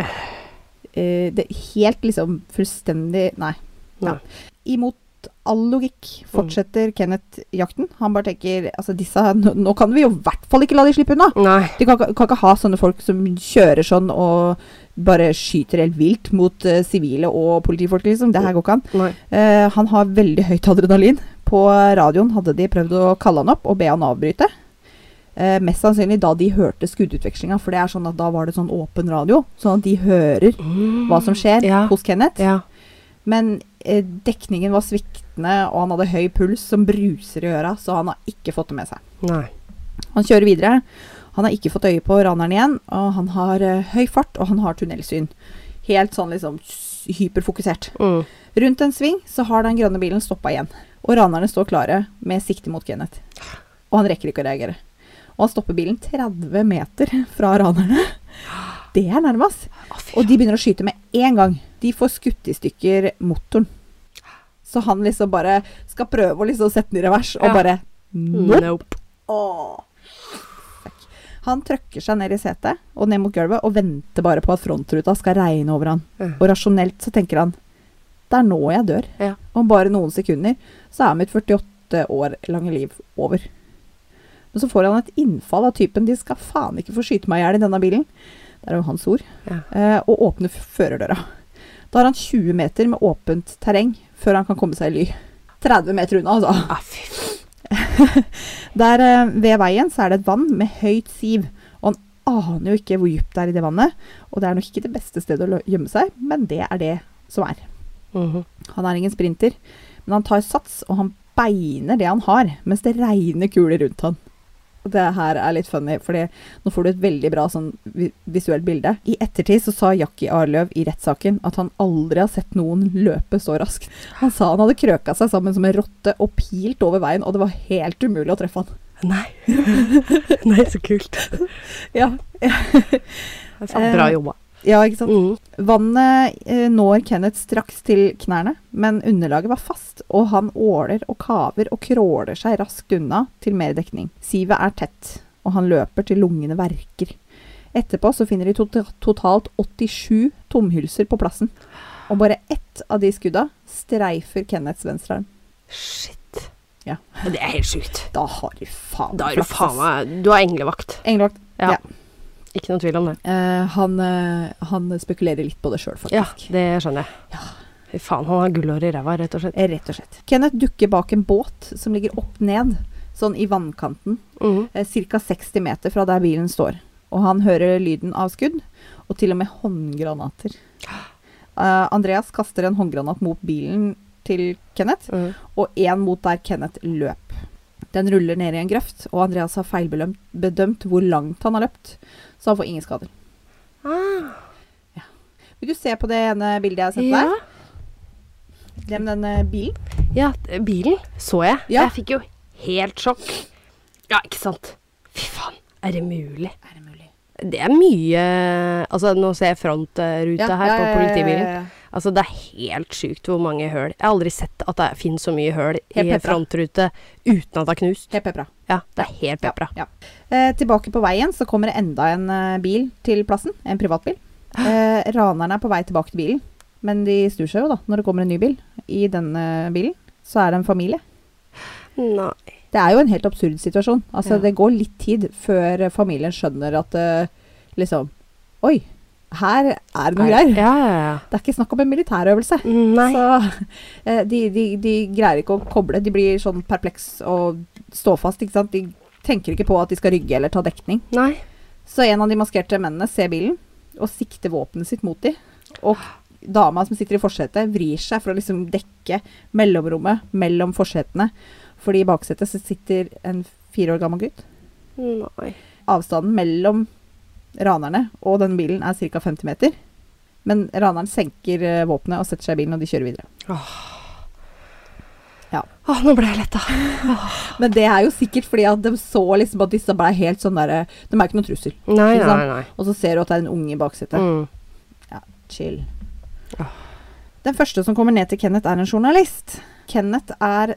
Eh, det er helt liksom fullstendig Nei. Ja. Imot all logikk fortsetter Kenneth jakten. Han bare tenker altså disse, nå, nå kan vi jo i hvert fall ikke la de slippe unna. Nei. De kan, kan ikke ha sånne folk som kjører sånn og bare skyter helt vilt mot eh, sivile og politifolk, liksom. Det her går ikke an. Eh, han har veldig høyt adrenalin. På radioen hadde de prøvd å kalle han opp og be han avbryte. Uh, mest sannsynlig da de hørte skuddutvekslinga, for det er sånn at da var det sånn åpen radio, sånn at de hører hva som skjer Ja. hos Kenneth. Ja. Men dekningen var sviktende, og han hadde høy puls som bruser i øra, så han har ikke fått det med seg. Nei. Han kjører videre. Han har ikke fått øye på raneren igjen, og han har eh, høy fart, og han har tunnelsyn. Helt sånn liksom hyperfokusert. Mm. Rundt en sving så har den grønne bilen stoppa igjen. Og ranerne står klare med sikte mot Kenneth. Og han rekker ikke å reagere. Og han stopper bilen 30 meter fra ranerne. Det er nærmest. Og de begynner å skyte med en gang. De får skutt i stykker motoren. Så han liksom bare skal prøve å liksom sette den i revers, og Ja. bare Nope. Nope. Åh. Han trøkker seg ned i setet og ned mot gulvet og venter bare på at frontruta skal regne over han. Mm. Og rasjonelt så tenker han det er nå jeg dør. Ja. Om bare noen sekunder så er mitt 48 år lange liv over. Men så får han et innfall av typen 'de skal faen ikke få skyte meg i hjel i denne bilen'. Det er jo hans ord. Ja. Eh, og åpner førerdøra. Da har han 20 meter med åpent terreng før han kan komme seg i ly. 30 meter unna, altså. Ah, fy. Der eh, ved veien så er det et vann med høyt siv, og han aner jo ikke hvor dypt det er i det vannet. Og det er nok ikke det beste stedet å gjemme seg, men det er det som er. Mhm. Han er ingen sprinter, men han tar sats, og han beiner det han har, mens det regner kuler rundt han. Det her er litt funny, for nå får du et veldig bra sånn visuelt bilde. I ettertid så sa Jackie Arløv i rettssaken at han aldri har sett noen løpe så raskt. Han sa han hadde krøka seg sammen som en rotte og pilt over veien, og det var helt umulig å treffe han. Nei. Nei, så kult. Ja, bra jobba. Ja ikke sant? Mm. Vannet eh, når Kenneth straks til knærne, men underlaget var fast, og han åler og kaver og kråler seg raskt unna til mer dekning. Sivet er tett, og han løper til lungene verker. Etterpå så finner de tota- totalt 87 tomhylser på plassen, og bare ett av de skudda streifer Kenneths venstrearm. Shit. Ja. Det er helt sjukt. Da har du faen Da du faen meg Du har englevakt. Englevakt, Ja. Ja. Ikke noen tvil om det. Eh, han, eh, han spekulerer litt på det sjøl, Ja, det skjønner jeg. Fy faen, han har gullhår i ræva, rett og slett. Eh, Rett og slett. Kenneth dukker bak en båt som ligger opp ned, sånn i vannkanten, Mhm. eh, ca. 60 meter fra der bilen står. Og han hører lyden av skudd, og til og med håndgranater. Uh, Andreas kaster en håndgranat mot bilen til Kenneth, Mhm. og én mot der Kenneth løp. Den ruller ned i en grøft, og Andreas har feilbedømt hvor langt han har løpt, så han får ingen skader. Ah, Vil du se på det ene bildet jeg har sett ja. der? Det med den eh, bilen? ja, bilen så jeg. Ja. Jeg fikk jo helt sjokk. Ja, ikke sant. Fy faen, er det mulig? Er det mulig? Det er mye Altså, nå ser jeg frontruta her på politibilen. Altså, det er helt sjukt hvor mange høl. Jeg har aldri sett at det finnes så mye høl i frontrute uten at det er knust. Helt pepra. Ja, det er helt pepra. Ja. Eh, tilbake på veien så kommer det enda en eh, bil til plassen. En privatbil. Eh, ranerne er på vei tilbake til bilen, men de snur seg jo da når det kommer en ny bil. I denne bilen så er det en familie. Nei. Det er jo en helt absurd situasjon. Altså Ja. Det går litt tid før familien skjønner at uh, liksom Oi, her er det noe greier. Ja, ja, ja. Det er ikke snakk om en militærøvelse. Nei. Så eh, de, de, de greier ikke å koble. De blir sånn perpleks og stå fast. ikke sant? De tenker ikke på at de skal rygge eller ta dekning. Nei. Så en av de maskerte mennene ser bilen og sikter våpenet sitt mot dem. Og dama som sitter i forsetet, vrir seg for å liksom dekke mellomrommet mellom forsetene. Fordi i baksetet sitter en fire år gammel gutt. Nei. Avstanden mellom ranerne og denne bilen er ca. 50 meter. Men raneren senker eh, våpenet og setter seg i bilen, og de kjører videre. Ja. Åh, nå ble jeg letta. Men det er jo sikkert fordi at de så liksom at disse ble helt sånn derre De er ikke noen trussel. Nei, nei, nei. Og så ser du at det er en unge i baksetet. Mm. Chill. Åh. Den første som kommer ned til Kenneth, er en journalist. Kenneth er,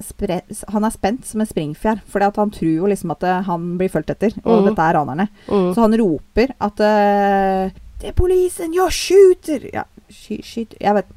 han er spent som en springfjær, for han tror jo liksom at eh, han blir fulgt etter, og mm. dette er ranerne. Mm. Så han roper at eh, 'Det er polisen! Jeg skyter!' Ja, sky, skyter Jeg vet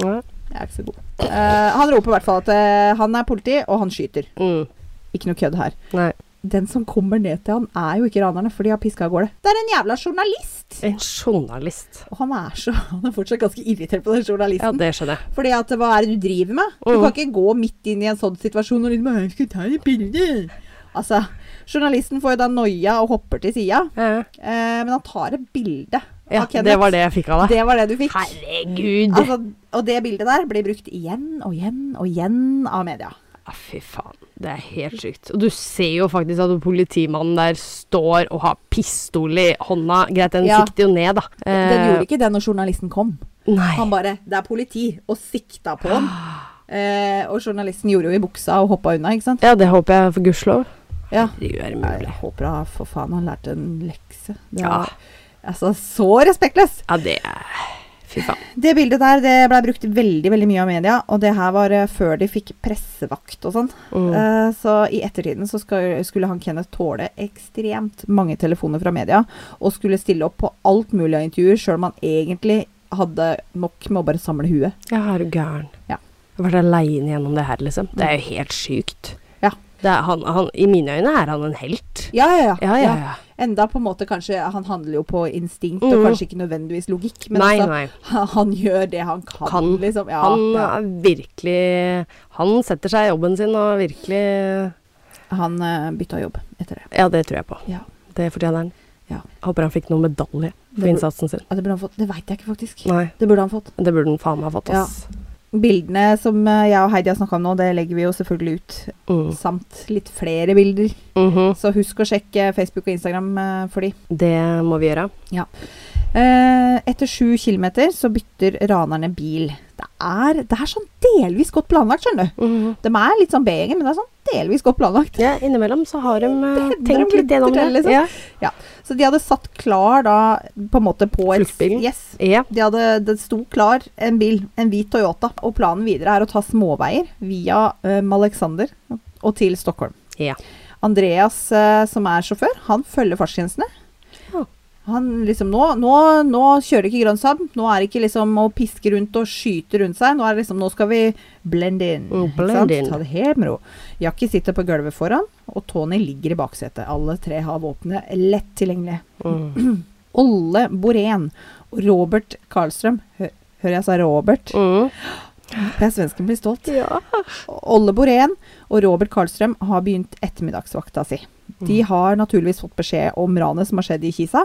Ja. Jeg er ikke så god. Uh, han roper i hvert fall at han er politi, og han skyter. Mm. Ikke noe kødd her. Nei. Den som kommer ned til han, er jo ikke ranerne, for de har piska av gårde. Det er en jævla journalist! En journalist. Og han er, så, han er fortsatt ganske irritert på den journalisten. Ja, det skjønner jeg. Fordi at hva er det du driver med? Du Mm. kan ikke gå midt inn i en sånn situasjon og liksom «Jeg skal ta et bilde. Altså, journalisten får jo da noia og hopper til sida, Ja, eh, men han tar et bilde ja av Kenneth. det var det jeg fikk av deg. Det var det du fikk. Herregud. Altså, og det bildet der blir brukt igjen og igjen og igjen av media. Ja, fy faen. Det er helt sykt. Og du ser jo faktisk at politimannen der står og har pistol i hånda. Greit, den Ja. sikter jo ned, da. Den Eh, gjorde ikke det når journalisten kom. Nei. Han bare 'Det er politi', og sikta på ham. Eh, og journalisten gjorde jo i buksa og hoppa unna, ikke sant? Ja, det håper jeg for gudskjelov. Ja. Det mulig. Jeg håper da for faen han lærte en lekse. Det Ja. er, altså, så respektløst! Ja, det er Fy faen. Det bildet der det ble brukt veldig veldig mye av media, og det her var eh, før de fikk pressevakt og sånn. Mm. Uh, så i ettertiden så skal, skulle han Kenneth tåle ekstremt mange telefoner fra media, og skulle stille opp på alt mulig av intervjuer, sjøl om han egentlig hadde nok med å bare samle huet. Ja, er du gæren. Ja. Jeg vært aleine gjennom det her, liksom. Det er jo helt sykt. Ja. Det er han, han, I mine øyne er han en helt. Ja, ja, ja. Ja, ja, ja. Enda på en måte kanskje Han handler jo på instinkt, mm. og kanskje ikke nødvendigvis logikk, men nei, altså, nei. han, gjør det han kan, Kan. liksom. Ja, han ja. virkelig Han setter seg i jobben sin og virkelig Han uh, bytta jobb etter det. Ja, det tror jeg på. Ja. Det fortjener han. Ja. Håper han fikk noen medalje for burde, innsatsen sin. Ja, det burde han fått. Det veit jeg ikke, faktisk. Nei, Det burde han fått. det burde han faen meg fått, ass. Bildene som eh, jeg og Heidi har snakka om nå, det legger vi jo selvfølgelig ut. Mm. Samt litt flere bilder. Mhm. Så husk å sjekke Facebook og Instagram eh, for de. Det må vi gjøre. Eh, etter sju kilometer så bytter ranerne bil. Det er, det er sånn delvis godt planlagt, skjønner du. Mm. De er litt sånn B-gjengen, men det er sånn delvis godt planlagt. Ja, innimellom så har de eh, de tenkt litt gjennom det. liksom. Ja. Så de hadde satt klar da på en måte på Fluktbilen? Yes. ja. De hadde, det sto klar en bil, en hvit Toyota, og planen videre er å ta småveier via uh, Alexander og til Stockholm. Ja. Andreas, uh, som er sjåfør, han følger fartsgrensene. Han liksom nå, nå, nå kjører ikke Grønn Saab. Nå er det ikke liksom å piske rundt og skyte rundt seg. Nå er det liksom, nå skal vi blend in. Mm, blend in. Ta det helt med ro. Jackie sitter på gulvet foran, og Tony ligger i baksetet. Alle tre har våpenet lett tilgjengelig. Mm. Olle Borén og Robert Karlstrøm. Hø hører jeg sa Robert? Mm. Per Svensken blir stolt. Ja. Olle Borén og Robert Karlstrøm har begynt ettermiddagsvakta si. De har naturligvis fått beskjed om ranet som har skjedd i Kisa,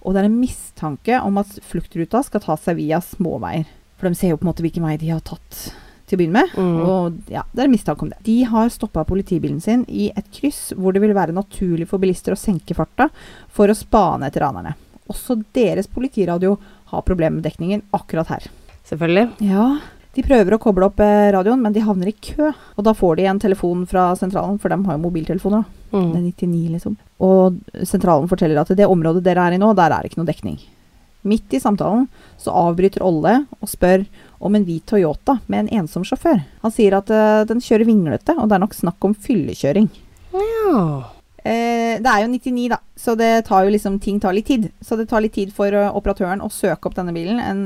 og det er en mistanke om at fluktruta skal ta seg via småveier. For de ser jo på en måte hvilken vei de har tatt til å begynne med. Mm. Og ja, det er en mistanke om det. De har stoppa politibilen sin i et kryss hvor det vil være naturlig for bilister å senke farta for å spane etter ranerne. Også deres politiradio har problemer med dekningen akkurat her. Selvfølgelig. Ja, de prøver å koble opp eh, radioen, men de havner i kø. Og da får de en telefon fra sentralen, for de har jo mobiltelefoner. da. Det er Mm. 99, liksom. Og sentralen forteller at i det området dere er i nå, der er det ikke noe dekning. Midt i samtalen så avbryter Olle og spør om en hvit Toyota med en ensom sjåfør. Han sier at uh, den kjører vinglete, og det er nok snakk om fyllekjøring. Ja. Eh, det er jo 99, da, så det tar jo liksom, ting tar litt tid. Så det tar litt tid for eh, operatøren å søke opp denne bilen, en,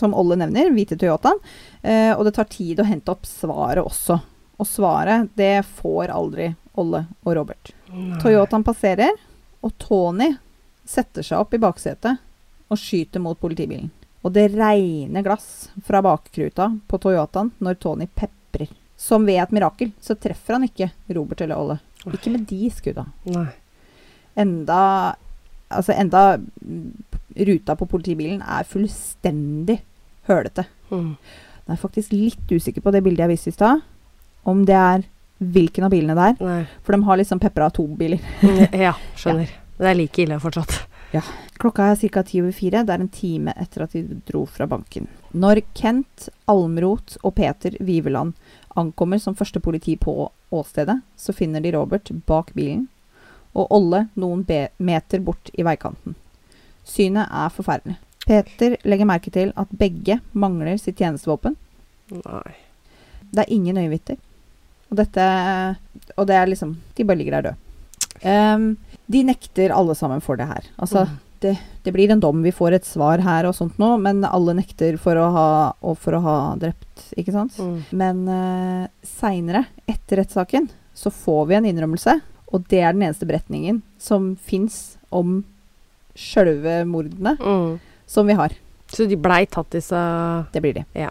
som Olle nevner, hvite Toyotaen. Eh, og det tar tid å hente opp svaret også. Og svaret, det får aldri Olle og Robert. Nei. Toyotaen passerer, og Tony setter seg opp i baksetet og skyter mot politibilen. Og det regner glass fra bakkruta på Toyotaen når Tony peprer. Som ved et mirakel så treffer han ikke Robert eller Olle. Ikke med de skudda. Nei. Enda Altså, enda ruta på politibilen er fullstendig hølete. Mm. Jeg er faktisk litt usikker på det bildet jeg viste i stad. Om det er hvilken av bilene det er. Nei. For de har liksom pepra to biler. Mm, Ja, skjønner. Det er like ille fortsatt. Klokka er ca. ti over fire. Det er en time etter at de dro fra banken. Når Kent Almroth og Peter Viveland ankommer som første politi på åstedet, så finner de Robert bak bilen og Olle noen meter bort i veikanten. Synet er forferdelig. Peter legger merke til at begge mangler sitt tjenestevåpen. Nei. Det er ingen øyenvitner. Og dette Og det er liksom De bare ligger der døde. Ehm, de nekter alle sammen for det her. Altså, Mm. det, det blir en dom. Vi får et svar her og sånt nå, men alle nekter for å ha, og for å ha drept, ikke sant? Mm. Men uh, seinere, etter rettssaken, så får vi en innrømmelse, og det er den eneste beretningen som fins om sjølve mordene Mm. som vi har. Så de blei tatt disse Det blir de. Ja.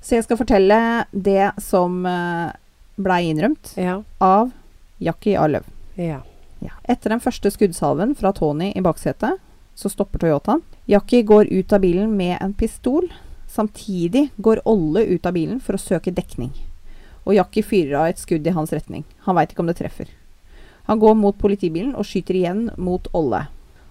Så jeg skal fortelle det som uh, blei innrømt Ja. av Jackie A. Løv. Ja. Ja. Etter den første skuddsalven fra Tony i baksetet, så stopper Toyotaen. Jackie går ut av bilen med en pistol. Samtidig går Olle ut av bilen for å søke dekning. og Jackie fyrer av et skudd i hans retning. Han veit ikke om det treffer. Han går mot politibilen og skyter igjen mot Olle.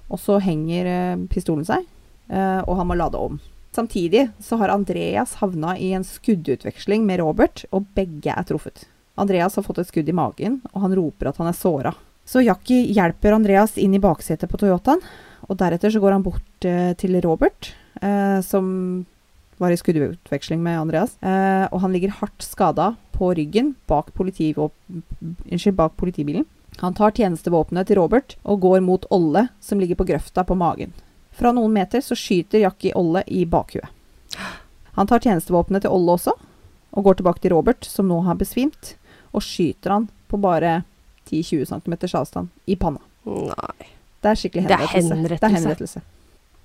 Og så henger eh, pistolen seg, eh, og han må lade om. Samtidig så har Andreas havna i en skuddutveksling med Robert, og begge er truffet. Andreas har fått et skudd i magen, og han roper at han er såra. Så Jackie hjelper Andreas inn i baksetet på Toyotaen, og deretter så går han bort eh, til Robert, eh, som var i skuddutveksling med Andreas, eh, og han ligger hardt skada på ryggen bak, politivåp- unnskyld, bak politibilen. Han tar tjenestevåpenet til Robert og går mot Olle, som ligger på grøfta på magen. Fra noen meter så skyter Jackie Olle i bakhuet. Han tar tjenestevåpenet til Olle også, og går tilbake til Robert, som nå har besvimt, og skyter han på bare 10-20 cm avstand i panna. Nei. Det er skikkelig Det er henrettelse. Det er henrettelse. henrettelse.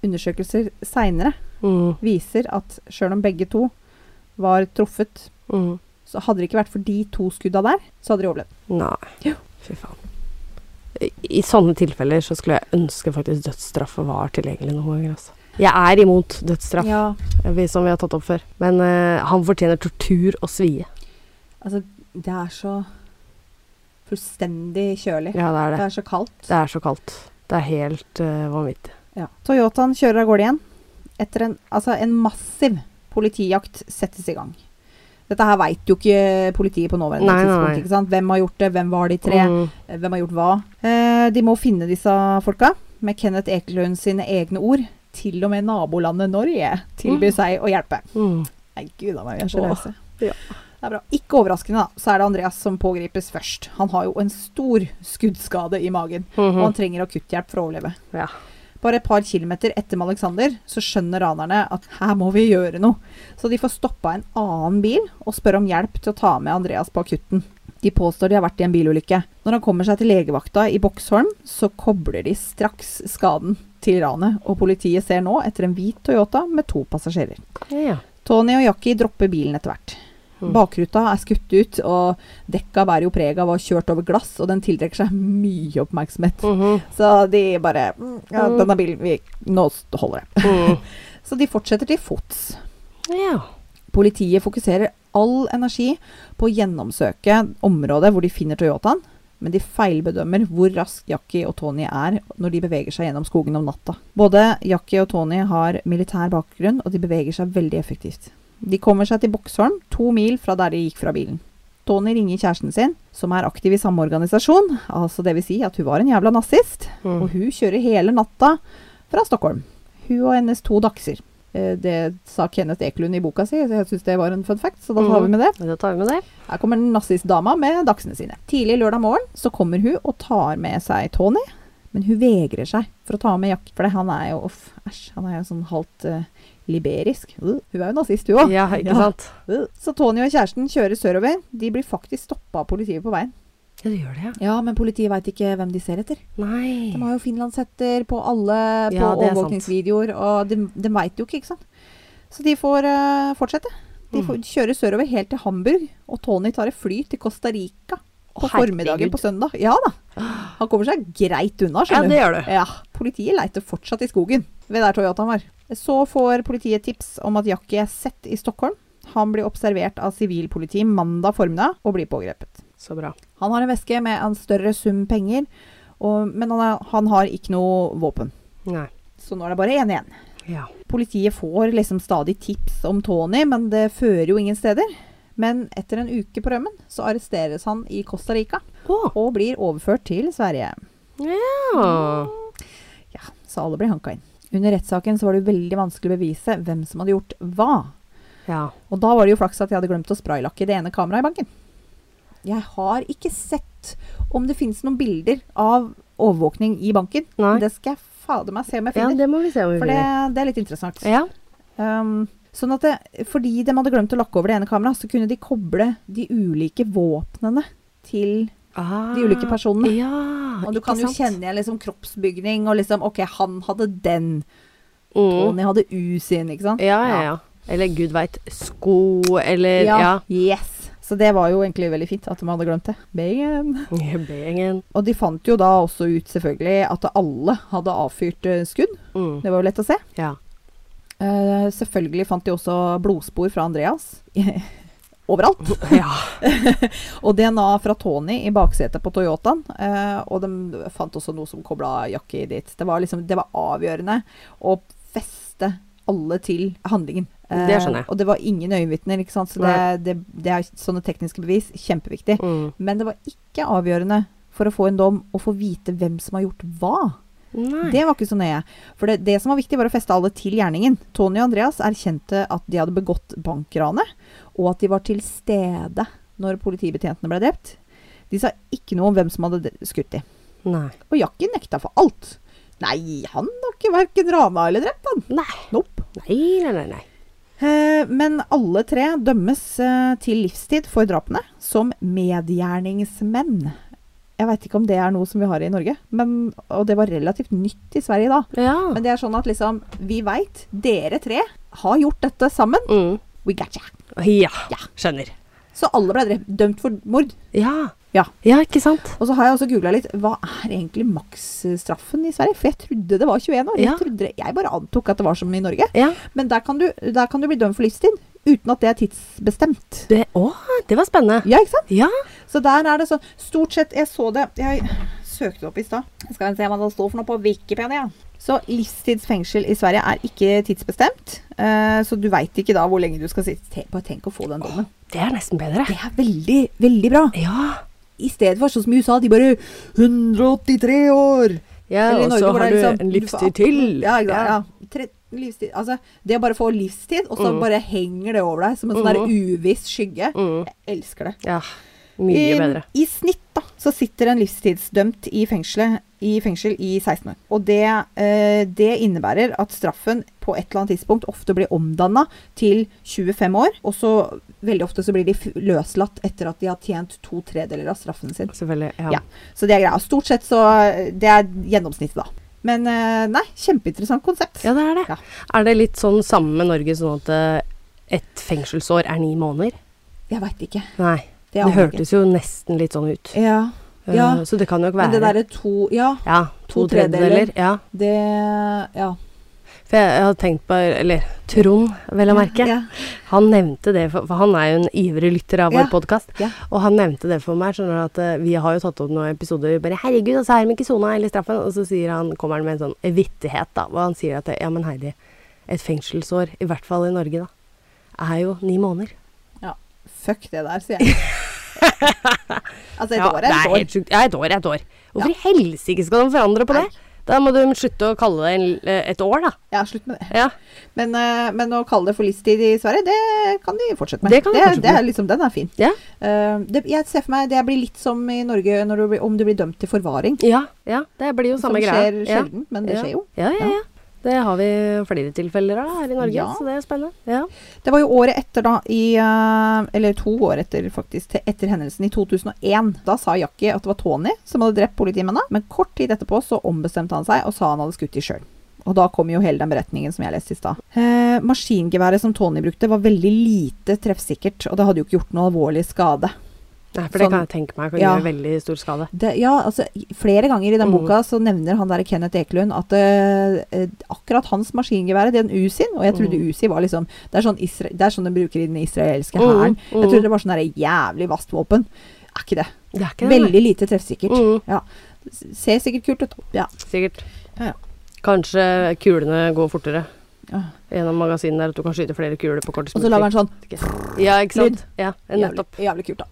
Undersøkelser seinere Mm. viser at sjøl om begge to var truffet, Mm. så hadde det ikke vært for de to skudda der, så hadde de overlevd. Nei. Jo. Fy faen. I, I sånne tilfeller så skulle jeg ønske faktisk dødsstraff var tilgjengelig noen ganger. Altså. Jeg er imot dødsstraff, Ja, som vi har tatt opp før. Men uh, han fortjener tortur og svie. altså, det er så fullstendig kjølig. Ja, det er Det det. er så kaldt. Det er så kaldt. Det er helt uh, vanvittig. Ja. Toyotaen kjører av gårde igjen. Etter en, altså en massiv politijakt settes i gang. Dette her veit jo ikke politiet på nåværende Nei, tidspunkt. nei. ikke sant? Hvem har gjort det? Hvem var de tre? Mm. Eh, Hvem har gjort hva? Eh, de må finne disse folka, med Kenneth Ekelund sine egne ord. Til og med nabolandet Norge tilbyr Mm. seg å hjelpe. Mm. Nei, gud a meg, vi er så rause. ja. Det er bra. Ikke overraskende, da, så er det Andreas som pågripes først. Han har jo en stor skuddskade i magen, og han Mhm. trenger akutthjelp for å overleve. Ja. Bare et par kilometer etter med Alexander så skjønner ranerne at her må vi gjøre noe. Så de får stoppa en annen bil og spør om hjelp til å ta med Andreas på akutten. De påstår de har vært i en bilulykke. Når han kommer seg til legevakta i Boksholm, så kobler de straks skaden til ranet, og politiet ser nå etter en hvit Toyota med to passasjerer. ja. Tony og Jackie dropper bilen etter hvert. Mm. Bakruta er skutt ut, og dekka bærer jo preg av å ha kjørt over glass, og den tiltrekker seg mye oppmerksomhet. Mhm. Så de bare mm, Ja, Mm. denne bilen vi, Nå holder det. Mm. Så de fortsetter til fots. ja. Politiet fokuserer all energi på å gjennomsøke området hvor de finner Toyotaen, men de feilbedømmer hvor raskt Jackie og Tony er når de beveger seg gjennom skogen om natta. Både Jackie og Tony har militær bakgrunn, og de beveger seg veldig effektivt. De kommer seg til Boksholm, to mil fra der de gikk fra bilen. Tony ringer kjæresten sin, som er aktiv i samme organisasjon, altså det vil si at hun var en jævla nazist, Mm. og hun kjører hele natta fra Stockholm. Hun og hennes to dachser. Eh, Det sa Kenneth Ekelund i boka si, så jeg syns det var en fun fact, så da tar vi Mhm. med det. Da tar vi med det. Her kommer nazistdama med dagsene sine. Tidlig lørdag morgen så kommer hun og tar med seg Tony, men hun vegrer seg for å ta med Jack, for han er jo uff, æsj, han er jo sånn halvt eh, liberisk. Hun er jo nazist, hun òg. Ja, ikke sant? Så Tony og kjæresten kjører sørover. De blir faktisk stoppa av politiet på veien. Ja, det gjør det, ja. Ja, men politiet veit ikke hvem de ser etter. Nei. De har jo finlandshetter på alle på Ja, er overvåkningsvideoer, og de, de veit jo ikke, ikke sant. Så de får uh, fortsette. De Mm. får kjøre sørover helt til Hamburg, og Tony tar et fly til Costa Rica på Herregud. formiddagen på søndag. Ja da. Han kommer seg greit unna, Ja, det gjør du. Ja, Politiet leiter fortsatt i skogen ved der Toyotaen var. Så får politiet tips om at Jackie er sett i Stockholm. Han blir observert av sivilpoliti mandag formiddag og blir pågrepet. Så bra. Han har en veske med en større sum penger, og, men han, er, han har ikke noe våpen. Nei. Så nå er det bare én igjen. Ja. Politiet får liksom stadig tips om Tony, men det fører jo ingen steder. Men etter en uke på rømmen så arresteres han i Costa Rica oh. og blir overført til Sverige. ja. Ja, så alle blir hanka inn. Under rettssaken så var det veldig vanskelig å bevise hvem som hadde gjort hva. Ja. Og da var det jo flaks at jeg hadde glemt å spraylakke det ene kameraet i banken. Jeg har ikke sett om det finnes noen bilder av overvåkning i banken. Nei. Det skal jeg fader meg se om jeg finner. ja, det må vi se om vi for det, det er litt interessant. Ja. Um, sånn at det, fordi de hadde glemt å lakke over det ene kameraet, så kunne de koble de ulike våpnene til Ah, de ulike personene. Ja, Og du kan jo kjenne igjen liksom kroppsbygning og liksom OK, han hadde den. mm. Tony hadde U sin, ikke sant? Ja, ja, ja. Eller gud veit, sko, eller Ja. Yes. Så det var jo egentlig veldig fint at de hadde glemt det. Beingen. Og de fant jo da også ut selvfølgelig at alle hadde avfyrt eh, skudd. Mm. Det var jo lett å se. Ja. Eh, selvfølgelig fant de også blodspor fra Andreas. overalt. Ja. Og DNA fra Tony i baksetet på Toyotaen. Uh, og de fant også noe som kobla Jackie dit. Det var, liksom, det var avgjørende å feste alle til handlingen. Uh, Det skjønner jeg. Og det var ingen øyenvitner, ikke sant. Så det, det, det er sånne tekniske bevis. Kjempeviktig. Mm. Men det var ikke avgjørende for å få en dom å få vite hvem som har gjort hva. Nei. Det var ikke så nøye. For det, det som var viktig, var å feste alle til gjerningen. Tony og Andreas erkjente at de hadde begått bankranet, og at de var til stede når politibetjentene ble drept. De sa ikke noe om hvem som hadde skutt dem. Nei. Og Jackie nekta for alt. Nei, han har ikke verken rana eller drept, han. Nei. Nope. Nei, nei, nei. nei. Eh, men alle tre dømmes eh, til livstid for drapene som medgjerningsmenn. Jeg veit ikke om det er noe som vi har i Norge, men, og det var relativt nytt i Sverige da. Ja. Men det er sånn at liksom, vi veit, dere tre har gjort dette sammen. Mm. We got you. Ja. Ja. Skjønner. Så alle ble drept, dømt for mord. Ja. Ja. Ja, ikke sant? Og så har jeg også googla litt. Hva er egentlig maksstraffen i Sverige? For jeg trodde det var 21 år. Ja. Jeg, trodde, jeg bare antok at det var som i Norge. Ja. Men der kan, du, der kan du bli dømt for livstid uten at det er tidsbestemt. Det, å, det var spennende. Ja, ikke sant? Ja. Så der er det sånn Stort sett Jeg så det Jeg søkte opp i stad. Skal vi se hva det står for noe på Wikipedia. Så livstidsfengsel i Sverige er ikke tidsbestemt. Uh, så du veit ikke da hvor lenge du skal sitte. Bare tenk å få den dommen. Det er nesten bedre. Det er veldig, veldig bra. Ja. I stedet for sånn som i USA, de bare 183 år. ja Eller i og så har du liksom- en livstid til. Ja, ja. Ja. Livstid. Altså, det å bare få livstid, og så Mm. bare henger det over deg som en sånn der Mhm. uviss skygge. Mm. Jeg elsker det. Ja. Mye I, bedre. I snitt da, så sitter en livstidsdømt i, fengselet, i fengsel i 16 år. Og det, eh, det innebærer at straffen på et eller annet tidspunkt ofte blir omdanna til 25 år. Og så veldig ofte så blir de løslatt etter at de har tjent to tredeler av straffen sin. Selvfølgelig. Ja. Ja. Så det er greia. Stort sett så Det er gjennomsnittet, da. Men eh, nei, kjempeinteressant konsept. ja, det er det. Ja. Er det litt sånn samme med Norge, sånn at eh, et fengselsår er ni måneder? Jeg veit ikke. Nei. Det Det, hørtes jo nesten litt sånn ut. Ja. Eh, Ja. Så det kan jo ikke Men det være derre to Ja, Ja, to, to tredjedeler. tredjedeler. Ja. det Ja. For jeg, jeg hadde tenkt på Eller Trond, vel å merke. Ja. Han nevnte det, for, for han er jo en ivrig lytter av Ja. vår podkast. Ja. Og han nevnte det for meg. skjønner du at eh, Vi har jo tatt opp noen episoder bare 'Herregud, altså, så er de ikke sona hele straffen.' Og så sier han, kommer han med en sånn vittighet, da. Og han sier at ja, men Heidi, et fengselsår, i hvert fall i Norge, da, er jo ni måneder. Ja. Fuck det der, sier jeg. altså, et Ja, år er et år. Ja, et år er et år. Hvorfor i helsike skal de forandre på det? Da må du slutte å kalle det eh, et år, da. Ja, slutt med det. Ja. Men, eh, men å kalle det for livstid i Sverige, det kan de fortsette med. Det kan de fortsette det er med. liksom, den er fin. Ja. Uh, det, jeg ser for meg det blir litt som i Norge når du, blir- om du blir dømt til forvaring. Ja, ja, det blir jo Som samme greia. skjer greia. sjelden, men det skjer jo. Ja, ja, Ja. Det har vi flere tilfeller av her i Norge, Ja. så det er spennende. Ja. Det var jo året etter, da, i, eh, eller to år etter faktisk, etter hendelsen i 2001. Da sa Jackie at det var Tony som hadde drept politimennene, men kort tid etterpå så ombestemte han seg og sa han hadde skutt dem sjøl. Og da kom jo hele den beretningen som jeg leste i stad. Eh, maskingeværet som Tony brukte, var veldig lite treffsikkert, og det hadde jo ikke gjort noe alvorlig skade. Nei, for det Sånn- kan jeg tenke meg kan Ja. gjøre veldig stor skade. Det, ja, altså Flere ganger i den Mm. boka så nevner han der Kenneth Ekelund at uh, akkurat hans maskingevær, den Usin Og jeg trodde Mm. Usi var liksom Det er sånn, isra det er sånn de bruker i den israelske Mm, hæren. mm. Jeg trodde det var sånn der jævlig vasst våpen. Er ikke det. Det er ikke det. Veldig lite treffsikkert. Mm, Ja. Ser sikkert kult ut. Ja. sikkert. Ja, ja. Kanskje kulene går fortere Ja. gjennom magasinet der, at du kan skyte flere kuler på kort tid. Og så lager han sånn Ja, ikke sant? Ja, jævlig, jævlig kult, da.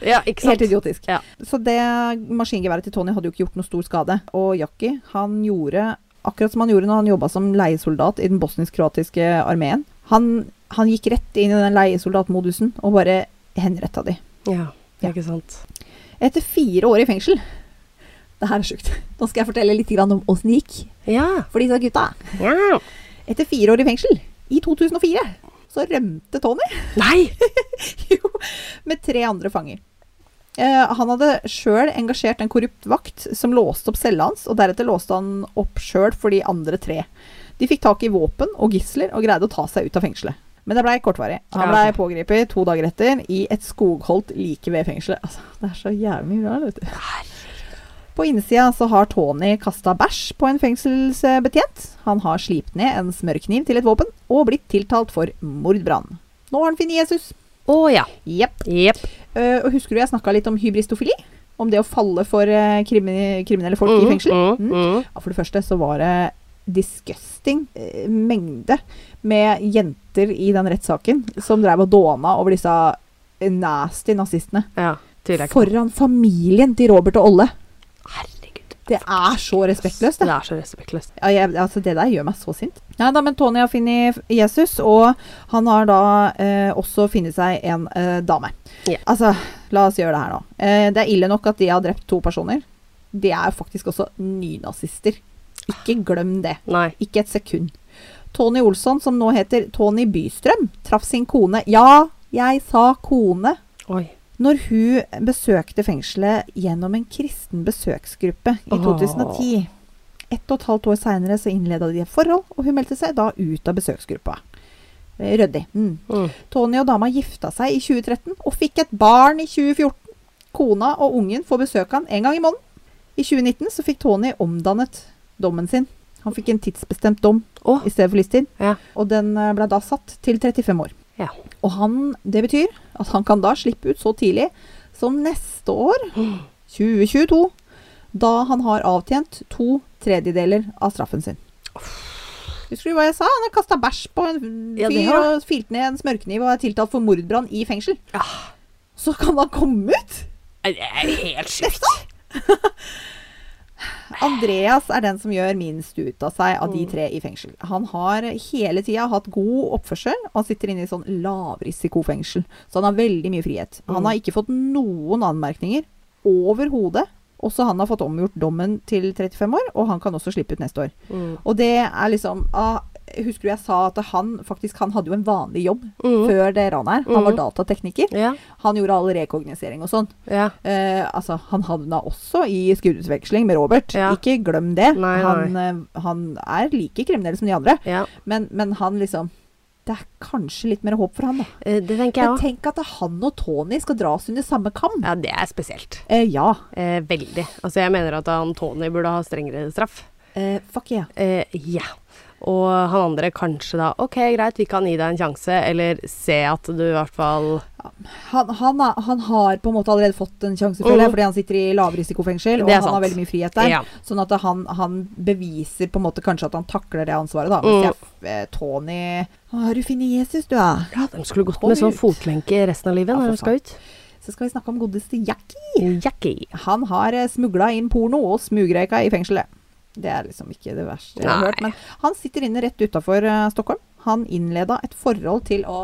Ja, Helt idiotisk. Ja. Så det maskingeværet til Tony hadde jo ikke gjort noe stor skade. Og Jackie, han gjorde akkurat som han gjorde når han jobba som leiesoldat i den bosnisk-kroatiske armeen. Han, han gikk rett inn i den leiesoldatmodusen og bare henretta de. Ja, Ja. ikke sant. Etter fire år i fengsel Det her er sjukt. Nå skal jeg fortelle litt om åssen det gikk Ja. for disse gutta. ja. Etter fire år i fengsel, i 2004, så rømte Tony. Nei! Jo, med tre andre fanger. Eh, han hadde sjøl engasjert en korrupt vakt som låste opp cella hans, og deretter låste han opp sjøl for de andre tre. De fikk tak i våpen og gisler og greide å ta seg ut av fengselet. Men det blei kortvarig. Han blei pågrepet to dager etter i et skogholt like ved fengselet. Altså, det er så jævlig mye bra, vet du. På innsida så har Tony kasta bæsj på en fengselsbetjent. Han har slipt ned en smørkniv til et våpen og blitt tiltalt for mordbrann. Nå har han funnet Jesus. Å ja. Jepp. Yep. Uh, og husker du jeg snakka litt om hybristofili? Om det å falle for uh, krimi kriminelle folk i fengsel? Mm, Mm. mm. Ja, for det første så var det disgusting uh, mengde med jenter i den rettssaken som drev og dåna over disse nasty nazistene. Ja. Foran familien til Robert og Olle. Herregud. Det er så respektløst, Det det. er så respektløst. Ja, jeg, altså, det der gjør meg så sint. Ja, da, men Tony har funnet Jesus, og han har da eh, også funnet seg en eh, dame. Yeah. Altså, la oss gjøre det her nå. Eh, det er ille nok at de har drept to personer. De er jo faktisk også nynazister. Ikke glem det. Nei. Ikke et sekund. Tony Olsson, som nå heter Tony Bystrøm, traff sin kone Ja, jeg sa kone. Oi. Når hun besøkte fengselet gjennom en kristen besøksgruppe i 2010. Ett og et halvt år seinere så innleda de et forhold, og hun meldte seg da ut av besøksgruppa. Eh, Ryddig. Mm. Mm. Tony og dama gifta seg i 2013 og fikk et barn i 2014. Kona og ungen får besøk av han en gang i måneden. I 2019 så fikk Tony omdannet dommen sin. Han fikk en tidsbestemt dom oh. i stedet for livstid, Ja. og den eh, ble da satt til 35 år. Ja. Og han, det betyr at han kan da slippe ut så tidlig som neste år, 2022, da han har avtjent to tredjedeler av straffen sin. Husker du hva jeg sa? Han har kasta bæsj på en fyr ja, og filt ned en smørkniv og er tiltalt for mordbrann i fengsel. Ja. Så kan han komme ut! Det er helt sjukt. Andreas er den som gjør minst ut av seg av de Mm. tre i fengsel. Han har hele tida hatt god oppførsel, og han sitter inne i sånn lavrisikofengsel. Så han har veldig mye frihet. Han Mm. har ikke fått noen anmerkninger overhodet. Også han har fått omgjort dommen til 35 år, og han kan også slippe ut neste år. Mm. Og det er liksom ah, Husker du jeg sa at han faktisk han hadde jo en vanlig jobb Mm. før det ranet her. Han var Mm. datatekniker. Ja. Han gjorde all rekognosering og sånn. Ja. Eh, altså, han havna også i skuddutveksling med Robert. Ja. Ikke glem det. Nei. Han, nei. han er like kriminell som de andre, ja. men, men han liksom Det er kanskje litt mer håp for han, da. Eh, Det tenker jeg Men òg. tenk at han og Tony skal dras under samme kam. Ja, det er spesielt. Eh, ja. Eh, veldig. Altså, jeg mener at han Tony burde ha strengere straff. Eh, fuck yeah. Eh, ja. Og han andre kanskje da OK, greit, vi kan gi deg en sjanse, eller se at du i hvert fall Han, han, han har på en måte allerede fått en sjanse, føler jeg, Mhm. fordi han sitter i lavrisikofengsel, og han har veldig mye frihet der. Ja. Sånn at han, han beviser på en måte kanskje at han takler det ansvaret, da. Mm. Jeg, eh, Tony Har du funnet Jesus, du, da? Ja, de skulle gått med sånn fotlenke resten av livet Ja, når de skal ut. Så skal vi snakke om godeste Jackie. Jackie. Han har smugla inn porno og smugrøyka i fengselet. Det er liksom ikke det verste jeg har Nei. hørt. Men han sitter inne rett utafor Stockholm. Han innleda et forhold til Å,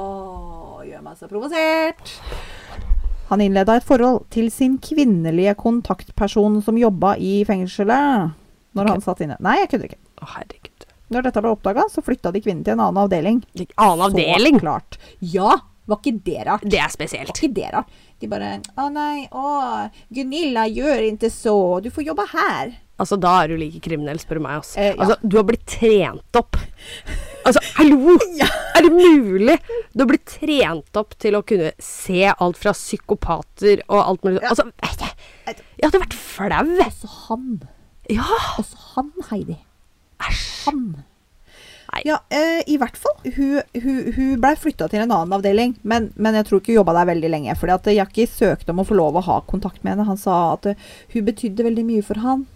gjør meg så provosert. Han innleda et forhold til sin kvinnelige kontaktperson som jobba i fengselet. Når han satt inne. Nei, jeg kødder ikke. Å, herregud. Når dette ble oppdaga, så flytta de kvinnen til en annen avdeling. Annen avdeling? Så klart. Ja! Var ikke det rart? Det er Var spesielt. ikke det rart? De bare Å nei, å, Gunilla, gjør ikke så. Du får jobbe her. Altså, da er du like kriminell, spør du meg. Altså. Eh, ja. altså, du har blitt trent opp. Altså, hallo! Er det mulig? Du har blitt trent opp til å kunne se alt fra psykopater og alt mulig Ja. Altså, jeg hadde vært flau. Også han. Ja. Også han, Heidi. Æsj. Han. Nei. Ja, eh, i hvert fall. Hun, hun, hun blei flytta til en annen avdeling, men, men jeg tror ikke hun jobba der veldig lenge. Fordi at Jackie søkte om å få lov å ha kontakt med henne. Han sa at eh, hun betydde veldig mye for han.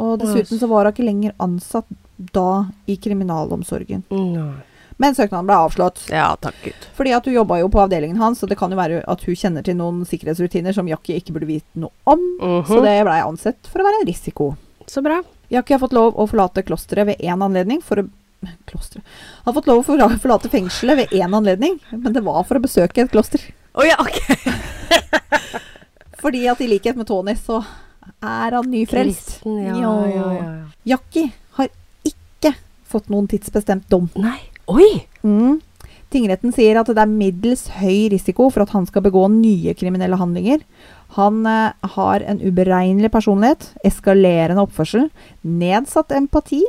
Og dessuten så var hun ikke lenger ansatt da i kriminalomsorgen. Nei. Men søknaden ble avslått. Ja, takk Gud. Fordi at hun jobba jo på avdelingen hans, så det kan jo være at hun kjenner til noen sikkerhetsrutiner som Jackie ikke burde vite noe om. Mhm. Så det blei ansett for å være en risiko. Så bra. Jackie har fått lov å forlate klosteret ved én anledning for å Klosteret Har fått lov å forlate fengselet ved én anledning, men det var for å besøke et kloster. Oh, ja, ok. Fordi at i likhet med Tony, så er han nyfrelst. Kristen, ja, Ja. ja, ja, ja. Jackie har ikke fått noen tidsbestemt dom. Nei. Oi! Mm. Tingretten sier at det er middels høy risiko for at han skal begå nye kriminelle handlinger. Han eh, har en uberegnelig personlighet, eskalerende oppførsel, nedsatt empati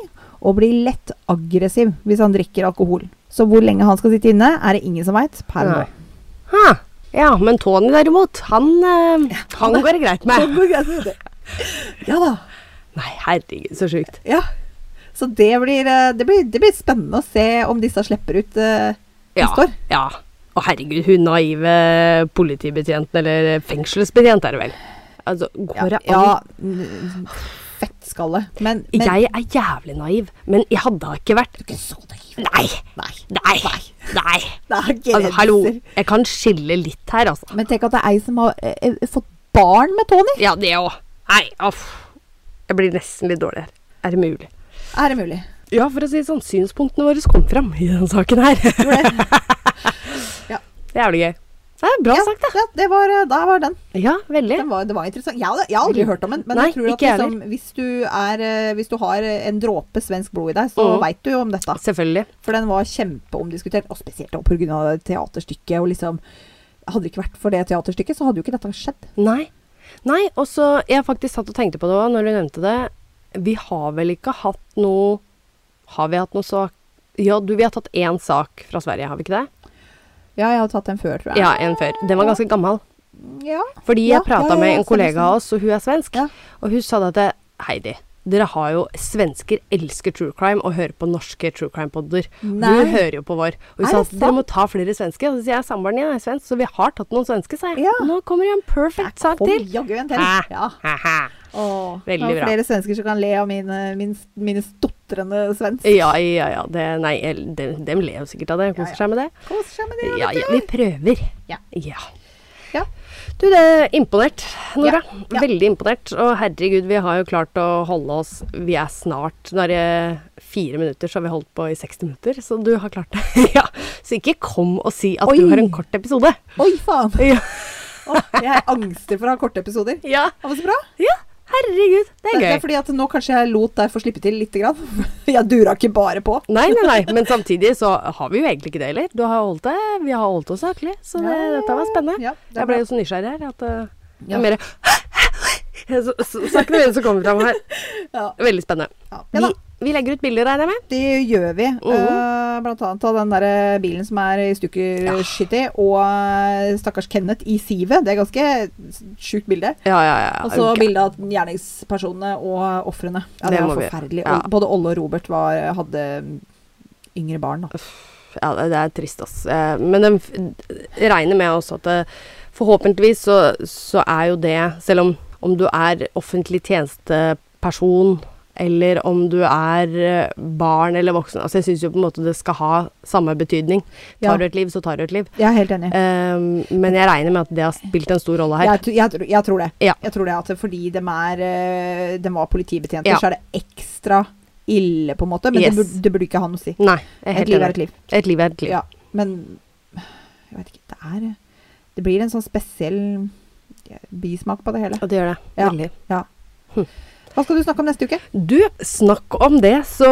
og blir lett aggressiv hvis han drikker alkohol. Så hvor lenge han skal sitte inne, er det ingen som veit per nå. Ja, men Tony derimot, han, ja, han går det greit med. det. Ja da. Nei, herregud, så sjukt. Ja. Så det blir, eh, det, blir, det blir spennende å se om disse slipper ut eh, Ja. neste år. ja. Å herregud, hun naive politibetjenten, eller fengselsbetjent er det vel. Altså, går det ja, an? mm, fettskalle. Men, men Jeg er jævlig naiv, men jeg hadde ikke vært Du er ikke så naiv. Nei! Nei. Nei! Nei! Det er grenser. Altså, hallo, jeg kan skille litt her, altså. Men tenk at det er ei som har eh, eh, fått barn med Tony. Ja, det òg. Nei, uff. Jeg blir nesten litt dårlig her. Er det mulig? Er det mulig? Ja, for å si det sånn, synspunktene våre kom fram i denne saken her. Det. Jævlig gøy. Det er bra ja, sagt, da. ja, det var, da var den. Ja, veldig. den var, det var interessant. Jeg, jeg har aldri hørt om den, men Nei, jeg tror at liksom, hvis, du er, eh, hvis du har en dråpe svensk blod i deg, så Mhm. veit du jo om dette. Selvfølgelig. For den var kjempeomdiskutert, og spesielt pga. teaterstykket. Og liksom, hadde det ikke vært for det teaterstykket, så hadde jo ikke dette skjedd. Nei. Nei, og så Jeg faktisk satt og tenkte på det òg, når du nevnte det. Vi har vel ikke hatt noe Har vi hatt noe sak Ja, du, vi har tatt én sak fra Sverige, har vi ikke det? Ja, jeg har tatt den før, tror jeg. Ja, en før. Den var ganske gammel. Ja. Fordi jeg prata ja, ja, med en kollega av oss, og hun er svensk. Og hun sa det til Heidi, dere har jo Svensker elsker true crime og hører på norske true crime-podder. Du hører jo på vår. Og hun sa at dere må ta flere svenske. Og så sier jeg samboeren din er svensk, så vi har tatt noen svenske, sa jeg. Ja. Nå kommer det en perfect sak til. jaggu en til. Ja. Veldig bra. flere svensker som kan le av mine, mine, mine stotrende svensk. Ja, ja, ja. Det, nei, dem, dem ler sikkert av det. Koser Ja, ja. seg med det. Koser seg med det. Ja, Ja, ja, vi prøver. Ja. ja. Du, det er imponert, Nora. Veldig imponert. Og herregud, vi har jo klart å holde oss Vi er snart Nå er det fire minutter, så har vi holdt på i 60 minutter. Så du har klart det. ja. Så ikke kom og si at Oi. du har en kort episode. Oi, faen. Ja. Oh, jeg angster for å ha korte episoder. ja. Det var så bra. ja. Herregud, det er gøy. det er fordi at nå kanskje jeg lot deg få slippe til lite grann. Jeg dura ikke bare på. Nei, nei, nei. Men samtidig så har vi jo egentlig ikke det heller. Du har holdt det. Vi har holdt oss saklig. Så det, Ja, dette var spennende. Ja, det Jeg ble jo så nysgjerrig her at uh, Ja. er mer Sakene mine som kommer fram her. Ja. Veldig spennende. Ja. Ja da, Vi, legger ut bilder, regner jeg med. det gjør vi. Eh, blant annet av den der bilen som er i stukkerskytti, Ja. og eh, stakkars Kenneth i sivet. Det er ganske sjukt bilde. Ja, ja, ja. Og så bilde av gjerningspersonene og ofrene. Ja, Det det var forferdelig. ja. Både Olle og Robert var, hadde yngre barn. Da. Ja, det, er trist, ass. Eh, Men de regner med også at forhåpentligvis så, så er jo det, selv om, om du er offentlig tjenesteperson, eller om du er eh, barn eller voksen Altså, jeg syns jo på en måte det skal ha samme betydning. Ja. Tar du et liv, så tar du et liv. Jeg er helt enig. Um, men jeg regner med at det har spilt en stor rolle her. Jeg, jeg, jeg tror det. Ja. Jeg tror det at fordi de er eh, De var politibetjenter, Ja. så er det ekstra ille, på en måte. Men Yes. det, burde, det burde ikke ha noe å si. Nei, Et liv er et liv. Et liv er et liv. Ja, men jeg vet ikke Det er Det blir en sånn spesiell bismak på det hele. Og det gjør det. Ja. Veldig. Hva skal du snakke om neste uke? Du, snakk om det, så,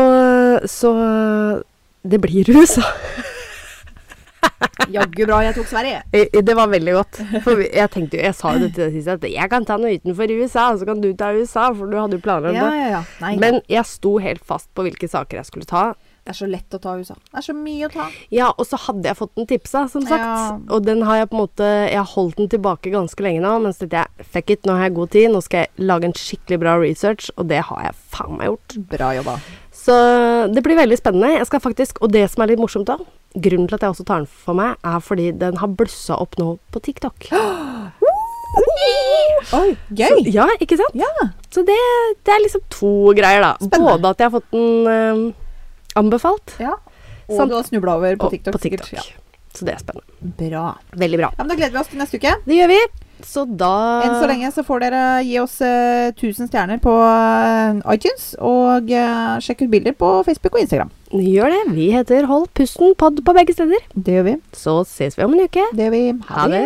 så Det blir USA. Jaggu bra jeg tok Sverige. Det var veldig godt. For jeg tenkte jo, jeg sa jo det til deg sist, at jeg kan ta noe utenfor USA, så kan du ta USA, for du hadde jo planer om Ja, det. ja, ja. Nei, Men jeg sto helt fast på hvilke saker jeg skulle ta. Det er så lett å ta USA. Det er så mye å ta. Ja, og så hadde jeg fått den tipsa, som sagt. Ja. Og den har jeg på en måte Jeg har holdt den tilbake ganske lenge nå, men så tenkte jeg fuck it, nå har jeg god tid, nå skal jeg lage en skikkelig bra research, og det har jeg faen meg gjort. Bra jobba. Så det blir veldig spennende. Jeg skal faktisk, Og det som er litt morsomt da, grunnen til at jeg også tar den for meg, er fordi den har blussa opp nå på TikTok. Oi, gøy! Ja, ikke sant? Ja. Så det, det er liksom to greier, da. Spennende. Både at jeg har fått den eh, anbefalt, ja. Og Samt- du har snubla over på TikTok. på TikTok. sikkert. Så det er spennende. Bra. Veldig bra. Ja, men Da gleder vi oss til neste uke. Det gjør vi. Så da Enn så lenge så får dere gi oss eh, 1000 stjerner på uh, iTunes, og uh, sjekk ut bilder på Facebook og Instagram. Gjør det. Vi heter Hold pusten pod på begge steder. Det gjør vi. Så ses vi om en uke. Det gjør vi. Ha det.